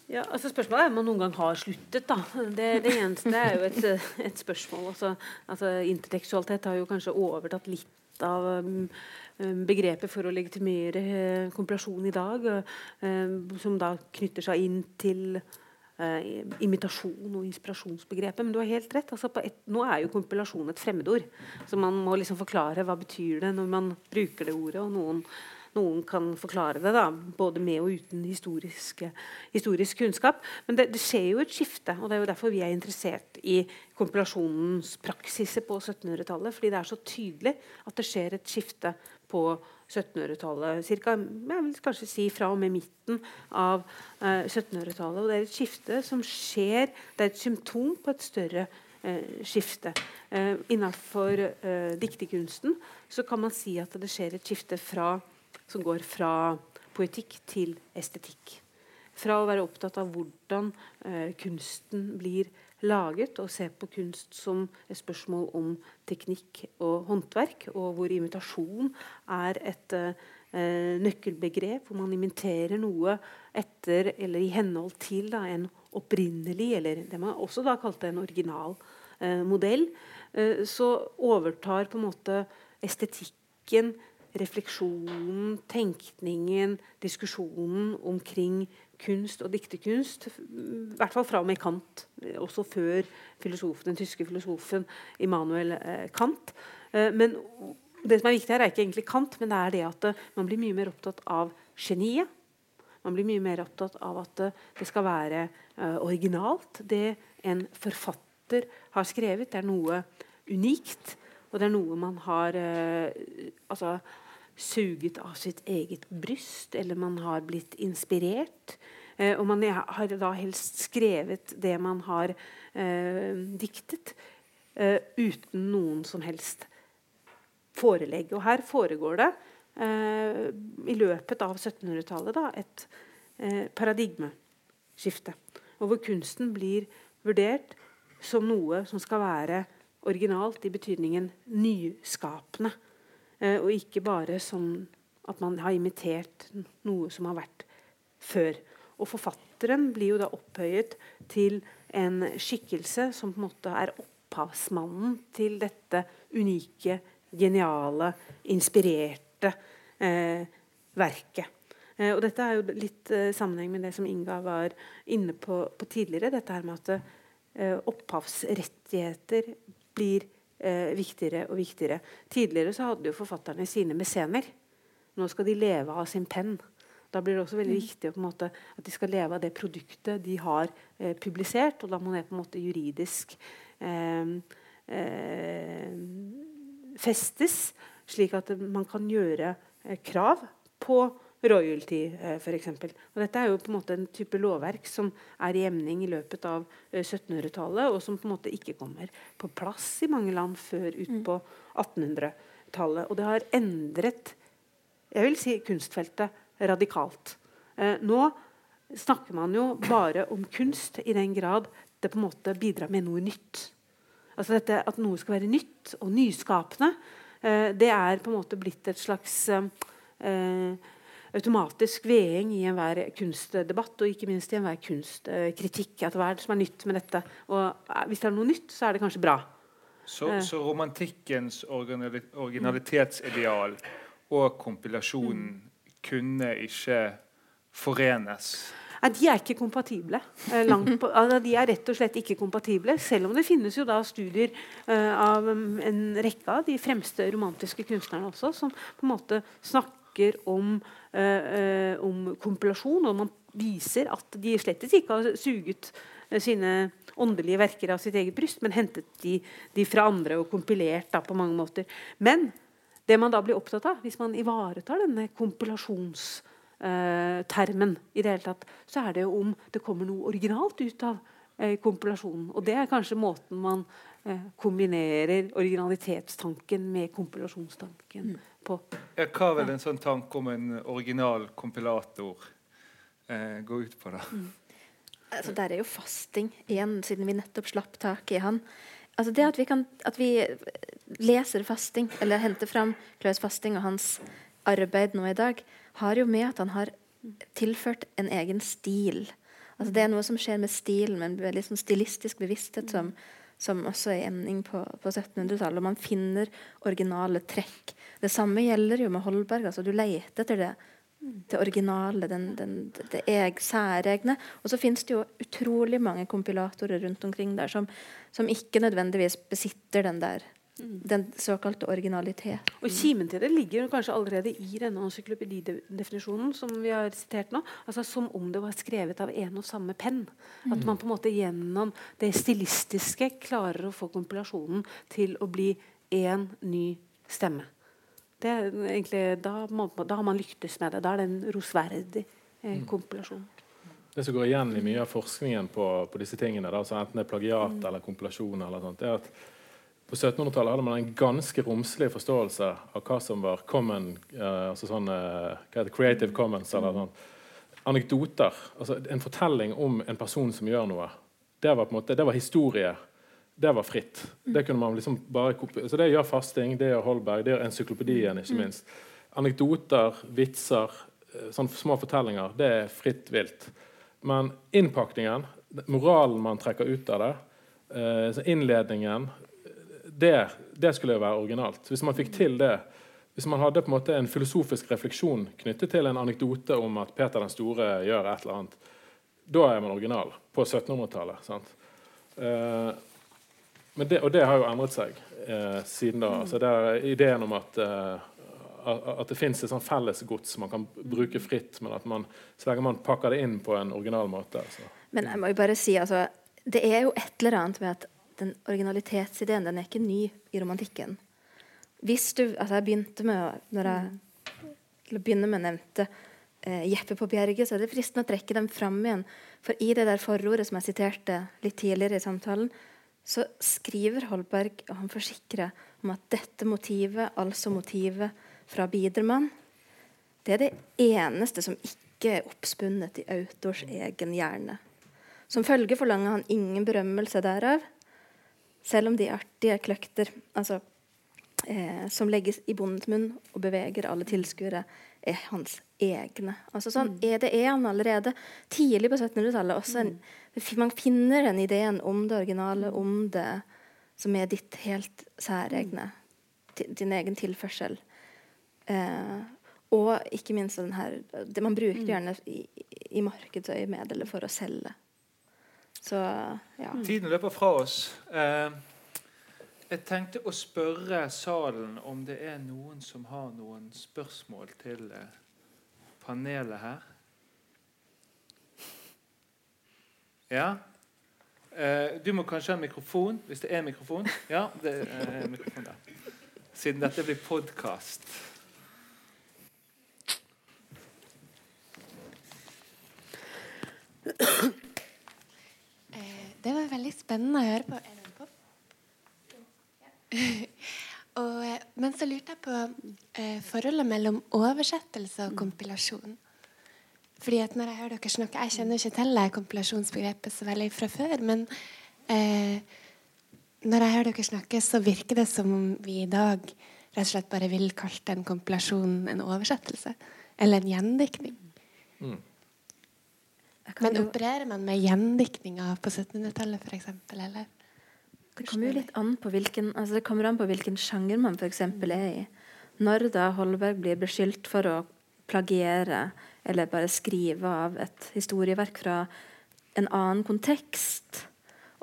Ja, altså Spørsmålet er om man noen gang har sluttet. da. Det, det eneste er jo et, et spørsmål. Altså, altså, Intertekstualitet har jo kanskje overtatt litt av um, begrepet for å legitimere uh, kompilasjon i dag, uh, som da knytter seg inn til uh, imitasjon og inspirasjonsbegrepet. Men du har helt rett. Altså et, nå er jo kompilasjon et fremmedord. Så man må liksom forklare hva betyr det når man bruker det ordet. og noen noen kan forklare det, da, både med og uten historisk, historisk kunnskap. Men det, det, skjer jo et skifte, og det er jo derfor vi er interessert i kompilasjonens praksiser på 1700-tallet. Fordi det er så tydelig at det skjer et skifte på 1700-tallet. Cirka, jeg vil kanskje si fra og med midten av eh, 1700-tallet. Og det er et skifte som skjer Det er et symptom på et større eh, skifte. Eh, innenfor eh, dikterkunsten så kan man si at det skjer et skifte fra som går fra poetikk til estetikk. Fra å være opptatt av hvordan eh, kunsten blir laget, og se på kunst som et spørsmål om teknikk og håndverk, og hvor imitasjon er et eh, nøkkelbegrep, hvor man imiterer noe etter eller i henhold til da, en opprinnelig, eller det man også da kalte en original eh, modell, eh, så overtar på en måte estetikken refleksjonen, tenkningen, diskusjonen omkring kunst og dikterkunst. I hvert fall fra og med Kant, også før filosofen, den tyske filosofen Immanuel eh, Kant. Eh, men det som er viktig her, er ikke egentlig Kant, men det er det at eh, man blir mye mer opptatt av geniet. Man blir mye mer opptatt av at det skal være originalt. Det en forfatter har skrevet, det er noe unikt. Og det er noe man har altså, suget av sitt eget bryst, eller man har blitt inspirert. Eh, og man har da helst skrevet det man har eh, diktet, eh, uten noen som helst forelegg. Og her foregår det eh, i løpet av 1700-tallet et eh, paradigmeskifte. Og hvor kunsten blir vurdert som noe som skal være originalt i betydningen nyskapende. Eh, og ikke bare som at man har imitert noe som har vært før. Og forfatteren blir jo da opphøyet til en skikkelse som på en måte er opphavsmannen til dette unike, geniale, inspirerte eh, verket. Eh, og dette er jo litt eh, sammenheng med det som Inga var inne på, på tidligere. Dette her med at eh, opphavsrettigheter blir eh, viktigere og viktigere. Tidligere så hadde jo forfatterne sine mesener. Nå skal de leve av sin penn. Da blir det også veldig mm. viktig måte, at de skal leve av det produktet de har eh, publisert. Og da må det på en måte juridisk eh, eh festes, slik at man kan gjøre eh, krav på royalty, eh, f.eks. Dette er jo på en måte en type lovverk som er i emning i løpet av 1700-tallet, eh, og som på en måte ikke kommer på plass i mange land før utpå 1800-tallet. Og det har endret jeg vil si kunstfeltet radikalt. Eh, nå snakker man jo bare om kunst i den grad det på en måte bidrar med noe nytt. Altså dette At noe skal være nytt og nyskapende, eh, det er på en måte blitt et slags eh, automatisk veding i enhver kunstdebatt, og ikke minst i enhver kunstkritikk. At hva er det som er nytt med dette? Og eh, hvis det er noe nytt, så er det kanskje bra. Så, eh. så romantikkens originalitetsideal og kompilasjonen mm. kunne ikke forenes? Nei, De er ikke kompatible. Eh, på, altså, de er rett og slett ikke kompatible. Selv om det finnes jo da studier av en rekke av de fremste romantiske kunstnerne også, som på en måte snakker om, om kompilasjon, og man viser at de slett ikke har suget eh, sine åndelige verker av sitt eget bryst, men hentet de, de fra andre og kompilert da, på mange måter. Men det man da blir opptatt av, hvis man ivaretar denne kompilasjonstermen, eh, i det hele tatt, så er det jo om det kommer noe originalt ut av eh, kompilasjonen. Og det er kanskje måten man eh, kombinerer originalitetstanken med kompilasjonstanken Mm. på. Ja, hva vil en sånn tanke om en original kompilator eh, gå ut på, da? Altså, der er jo fasting igjen, siden vi nettopp slapp tak i han. Altså det at vi, kan, at vi leser fasting, eller henter fram Klaus Fasting og hans arbeid nå i dag, har jo med at han har tilført en egen stil. Altså det er noe som skjer med stilen, med en veldig sånn stilistisk bevissthet som, som også er emning på, på 1700-tallet. Og man finner originale trekk. Det samme gjelder jo med Holberg. altså Du leter etter det, det originale, den, den, det eg, særegne. Og så finnes det jo utrolig mange kompilatorer rundt omkring der som, som ikke nødvendigvis besitter den der den såkalte originalitet. Og Kimen til det ligger kanskje allerede i denne encyklopedidefinisjonen som vi har sitert nå. altså Som om det var skrevet av en og samme penn. At man på en måte gjennom det stilistiske klarer å få kompilasjonen til å bli én ny stemme. Det er egentlig, da, må, da har man lyktes med det. Da er det en rosverdig eh, kompilasjon. Det som går igjen i mye av forskningen på, på disse tingene, da, enten det er plagiat eller kompilasjon, eller sånt, er at på 1700-tallet hadde man en ganske romslig forståelse av hva som var common, uh, altså sånn, eh, det, creative commons. eller sånn. Anekdoter. altså En fortelling om en person som gjør noe. Det var måte, det var historie. Det var fritt. Det kunne man liksom bare så Det gjør Fasting, det gjør Holberg, det gjør encyklopedien, ikke minst. Anekdoter, vitser, eh, sånne små fortellinger, det er fritt vilt. Men innpakningen, moralen man trekker ut av det, så innledningen det, det skulle jo være originalt. Hvis man fikk til det Hvis man hadde på en måte en filosofisk refleksjon knyttet til en anekdote om at Peter den store gjør et eller annet, da er man original. På 1700-tallet. sant? Eh, og det har jo endret seg eh, siden da. Altså det er ideen om at, eh, at det fins et sånn fellesgods man kan bruke fritt, men at man, så lenge man pakker det inn på en original måte. Så. Men jeg må jo bare si, altså, det er jo et eller annet med at den originalitetsideen den er ikke ny i romantikken. Hvis du, altså jeg begynte med når jeg til å begynne med nevnte eh, Jeppe på Bjerget, så er det fristende å trekke dem fram igjen. For i det der forordet som jeg siterte litt tidligere i samtalen, så skriver Holberg, og han forsikrer om at dette motivet, altså motivet fra Bidermann, det er det eneste som ikke er oppspunnet i autors egen hjerne. Som følge forlanger han ingen berømmelse derav, selv om de artige kløkter altså, eh, som legges i bondens munn og beveger alle tilskuere, er hans egne. Altså sånn, er Det er han allerede tidlig på 1700-tallet. også Man finner den ideen om det originale, om det som er ditt helt særegne. Din egen tilførsel. Eh, og ikke minst den her det Man bruker gjerne i, i markedsøyemed for å selge. Så ja. Tiden løper fra oss. Eh, jeg tenkte å spørre salen om det er noen som har noen spørsmål til eh, panelet her. Ja? Eh, du må kanskje ha mikrofon, hvis det er mikrofon. Ja, det er mikrofon der. Siden dette blir podkast. Det var veldig spennende å høre på. Er den på? og, eh, men så lurte jeg på eh, forholdet mellom oversettelse og kompilasjon. Fordi at når Jeg hører dere snakke, jeg kjenner ikke til det kompilasjonsbegrepet så veldig fra før. Men eh, når jeg hører dere snakke, så virker det som om vi i dag rett og slett bare vil kalle en kompilasjon en oversettelse. Eller en gjendiktning. Kan Men jo- opererer man med gjendiktninger på 1700-tallet f.eks.? Eller? Det kommer jo litt an på hvilken, altså det kommer an på hvilken sjanger man f.eks. er i. Når da Holberg blir beskyldt for å plagiere eller bare skrive av et historieverk fra en annen kontekst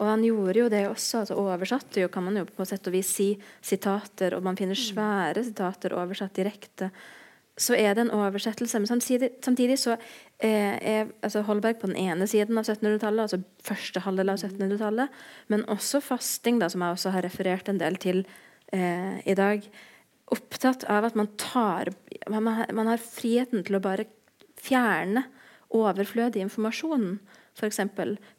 Og han gjorde jo det også. altså Oversatte jo, kan man jo på sett og vis si, sitater, og man finner svære sitater oversatt direkte så er det en oversettelse. Men samtidig, samtidig så eh, er altså Holberg på den ene siden av 1700-tallet, altså første halvdel av 1700-tallet, men også fasting, da, som jeg også har referert en del til eh, i dag, opptatt av at man tar man, man har friheten til å bare fjerne overflødig informasjon. F.eks.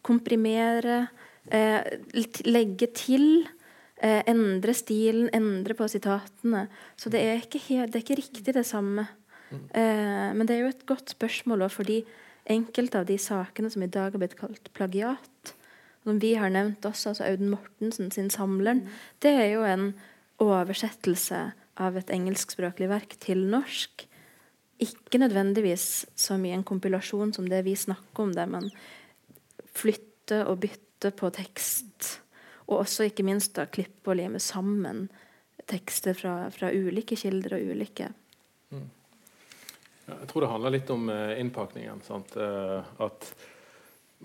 komprimere, eh, legge til. Eh, endre stilen, endre på sitatene. Så det er ikke, helt, det er ikke riktig det samme. Eh, men det er jo et godt spørsmål òg, fordi enkelte av de sakene som i dag har blitt kalt plagiat, som vi har nevnt også, altså Audun Mortensen sin 'Samleren', det er jo en oversettelse av et engelskspråklig verk til norsk. Ikke nødvendigvis som i en kompilasjon som det vi snakker om, der man flytter og bytter på tekst. Og også ikke minst da klippe og lime sammen tekster fra, fra ulike kilder og ulike mm. Jeg tror det handler litt om uh, innpakningen. Uh, at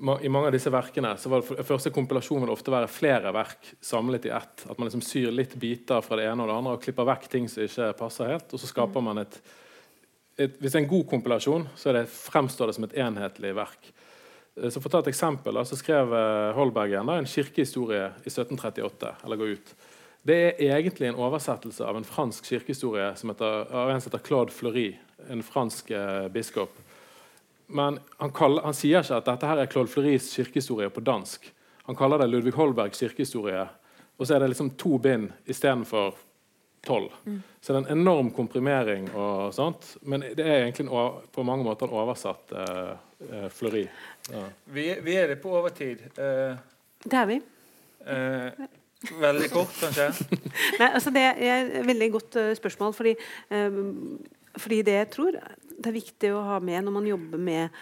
ma I mange av disse verkene så var det første kompilasjon vil ofte være flere verk samlet i ett. At man liksom syr litt biter fra det ene og det andre og klipper vekk ting som ikke passer helt. Og så skaper man et, et Hvis det er en god kompilasjon, så det, fremstår det som et enhetlig verk. Eh, så For å ta et eksempel, så skrev eh, da, en kirkehistorie i 1738. eller går ut. Det er egentlig en oversettelse av en fransk kirkehistorie som heter, av en som heter Claude Fleury, en fransk eh, biskop. Men han, kaller, han, sier ikke at dette her er Claude Fleurys kirkehistorie på dansk. Han kaller det Ludvig Holbergs kirkehistorie, og så er det liksom to bind istedenfor tolv. Mm. Så det er en enorm komprimering, og sånt, men det er egentlig på mange måter en oversatt eh, eh, Fleury. Ja. Vi, vi, er på overtid. Uh, det er vi. Uh, veldig kort, kanskje? Nei, altså Det er et veldig godt uh, spørsmål. Fordi, fordi, det jeg tror det er viktig å ha med når man jobber med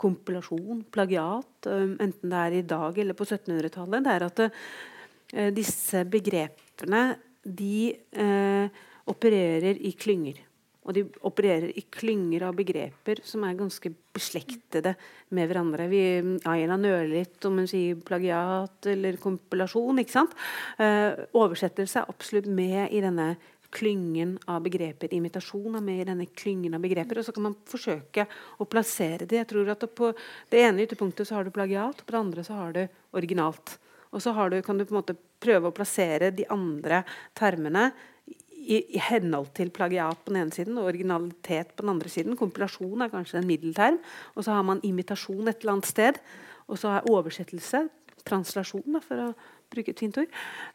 kompilasjon, plagiat, enten det er i dag eller på 1700-tallet, det er at disse begrepene de opererer i klynger. Og de opererer i klynger av begreper som er ganske beslektede med hverandre. Vi, Aina nøler litt om hun sier plagiat eller kompilasjon. ikke sant? Eh, oversettelse er absolutt med i denne klyngen av begreper. Imitasjon er med i denne klyngen av begreper. Og så kan man forsøke å plassere det. Jeg tror at På det ene ytterpunktet så har du plagiat, og på det andre så har du originalt. Og så du, kan du på en måte prøve å plassere de andre termene i, i, henhold til plagiat på den ene siden og originalitet på den andre siden. Kompilasjon er kanskje en middelterm. Og så har man imitasjon et eller annet sted. Og så er oversettelse, translasjon, da, for å bruke et fint ord,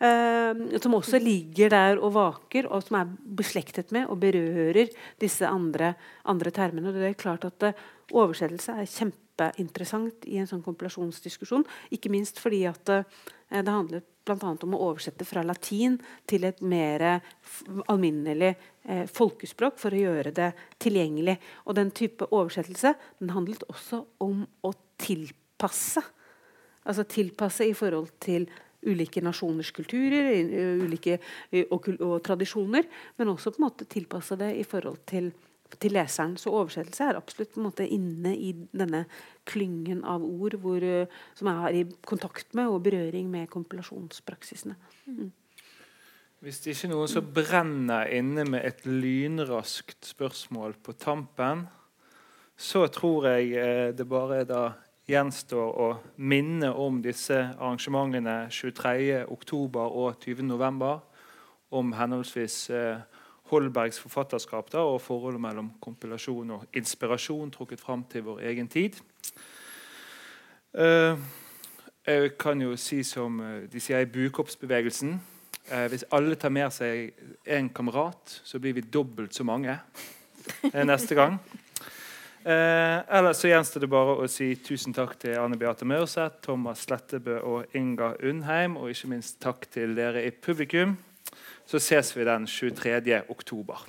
eh, som også ligger der og vaker, og som er beslektet med og berører disse andre, andre termene. Det er klart at uh, Oversettelse er kjempeinteressant i en sånn kompilasjonsdiskusjon. Ikke minst fordi at uh, det handler bl.a. om å oversette fra latin til et mer alminnelig eh, folkespråk for å gjøre det tilgjengelig. Og den type oversettelse den handlet også om å tilpasse. Altså tilpasse i forhold til ulike nasjoners kulturer ulike, og, og, tradisjoner, men også på en måte tilpasse det i forhold til til leseren. Så oversettelse er absolutt på en måte inne i denne klyngen av ord hvor, som jeg har i kontakt med og berøring med kompilasjonspraksisene. Mm. Hvis det ikke er noen som brenner inne med et lynraskt spørsmål på tampen, så tror jeg eh, det bare da gjenstår å minne om disse arrangementene 23.10. og 20.11. om henholdsvis eh, Holbergs forfatterskap da, og forholdet mellom kompilasjon og inspirasjon trukket fram til vår egen tid. Uh, jeg kan jo si som uh, de sier i bukoppsbevegelsen uh, Hvis alle tar med seg en kamerat, så blir vi dobbelt så mange neste gang. ellers så gjenstår det bare å si tusen takk til Anne Beate Maurseth, Thomas Slettebø og Inga Undheim, og ikke minst takk til dere i publikum. Så ses vi den 23. oktober.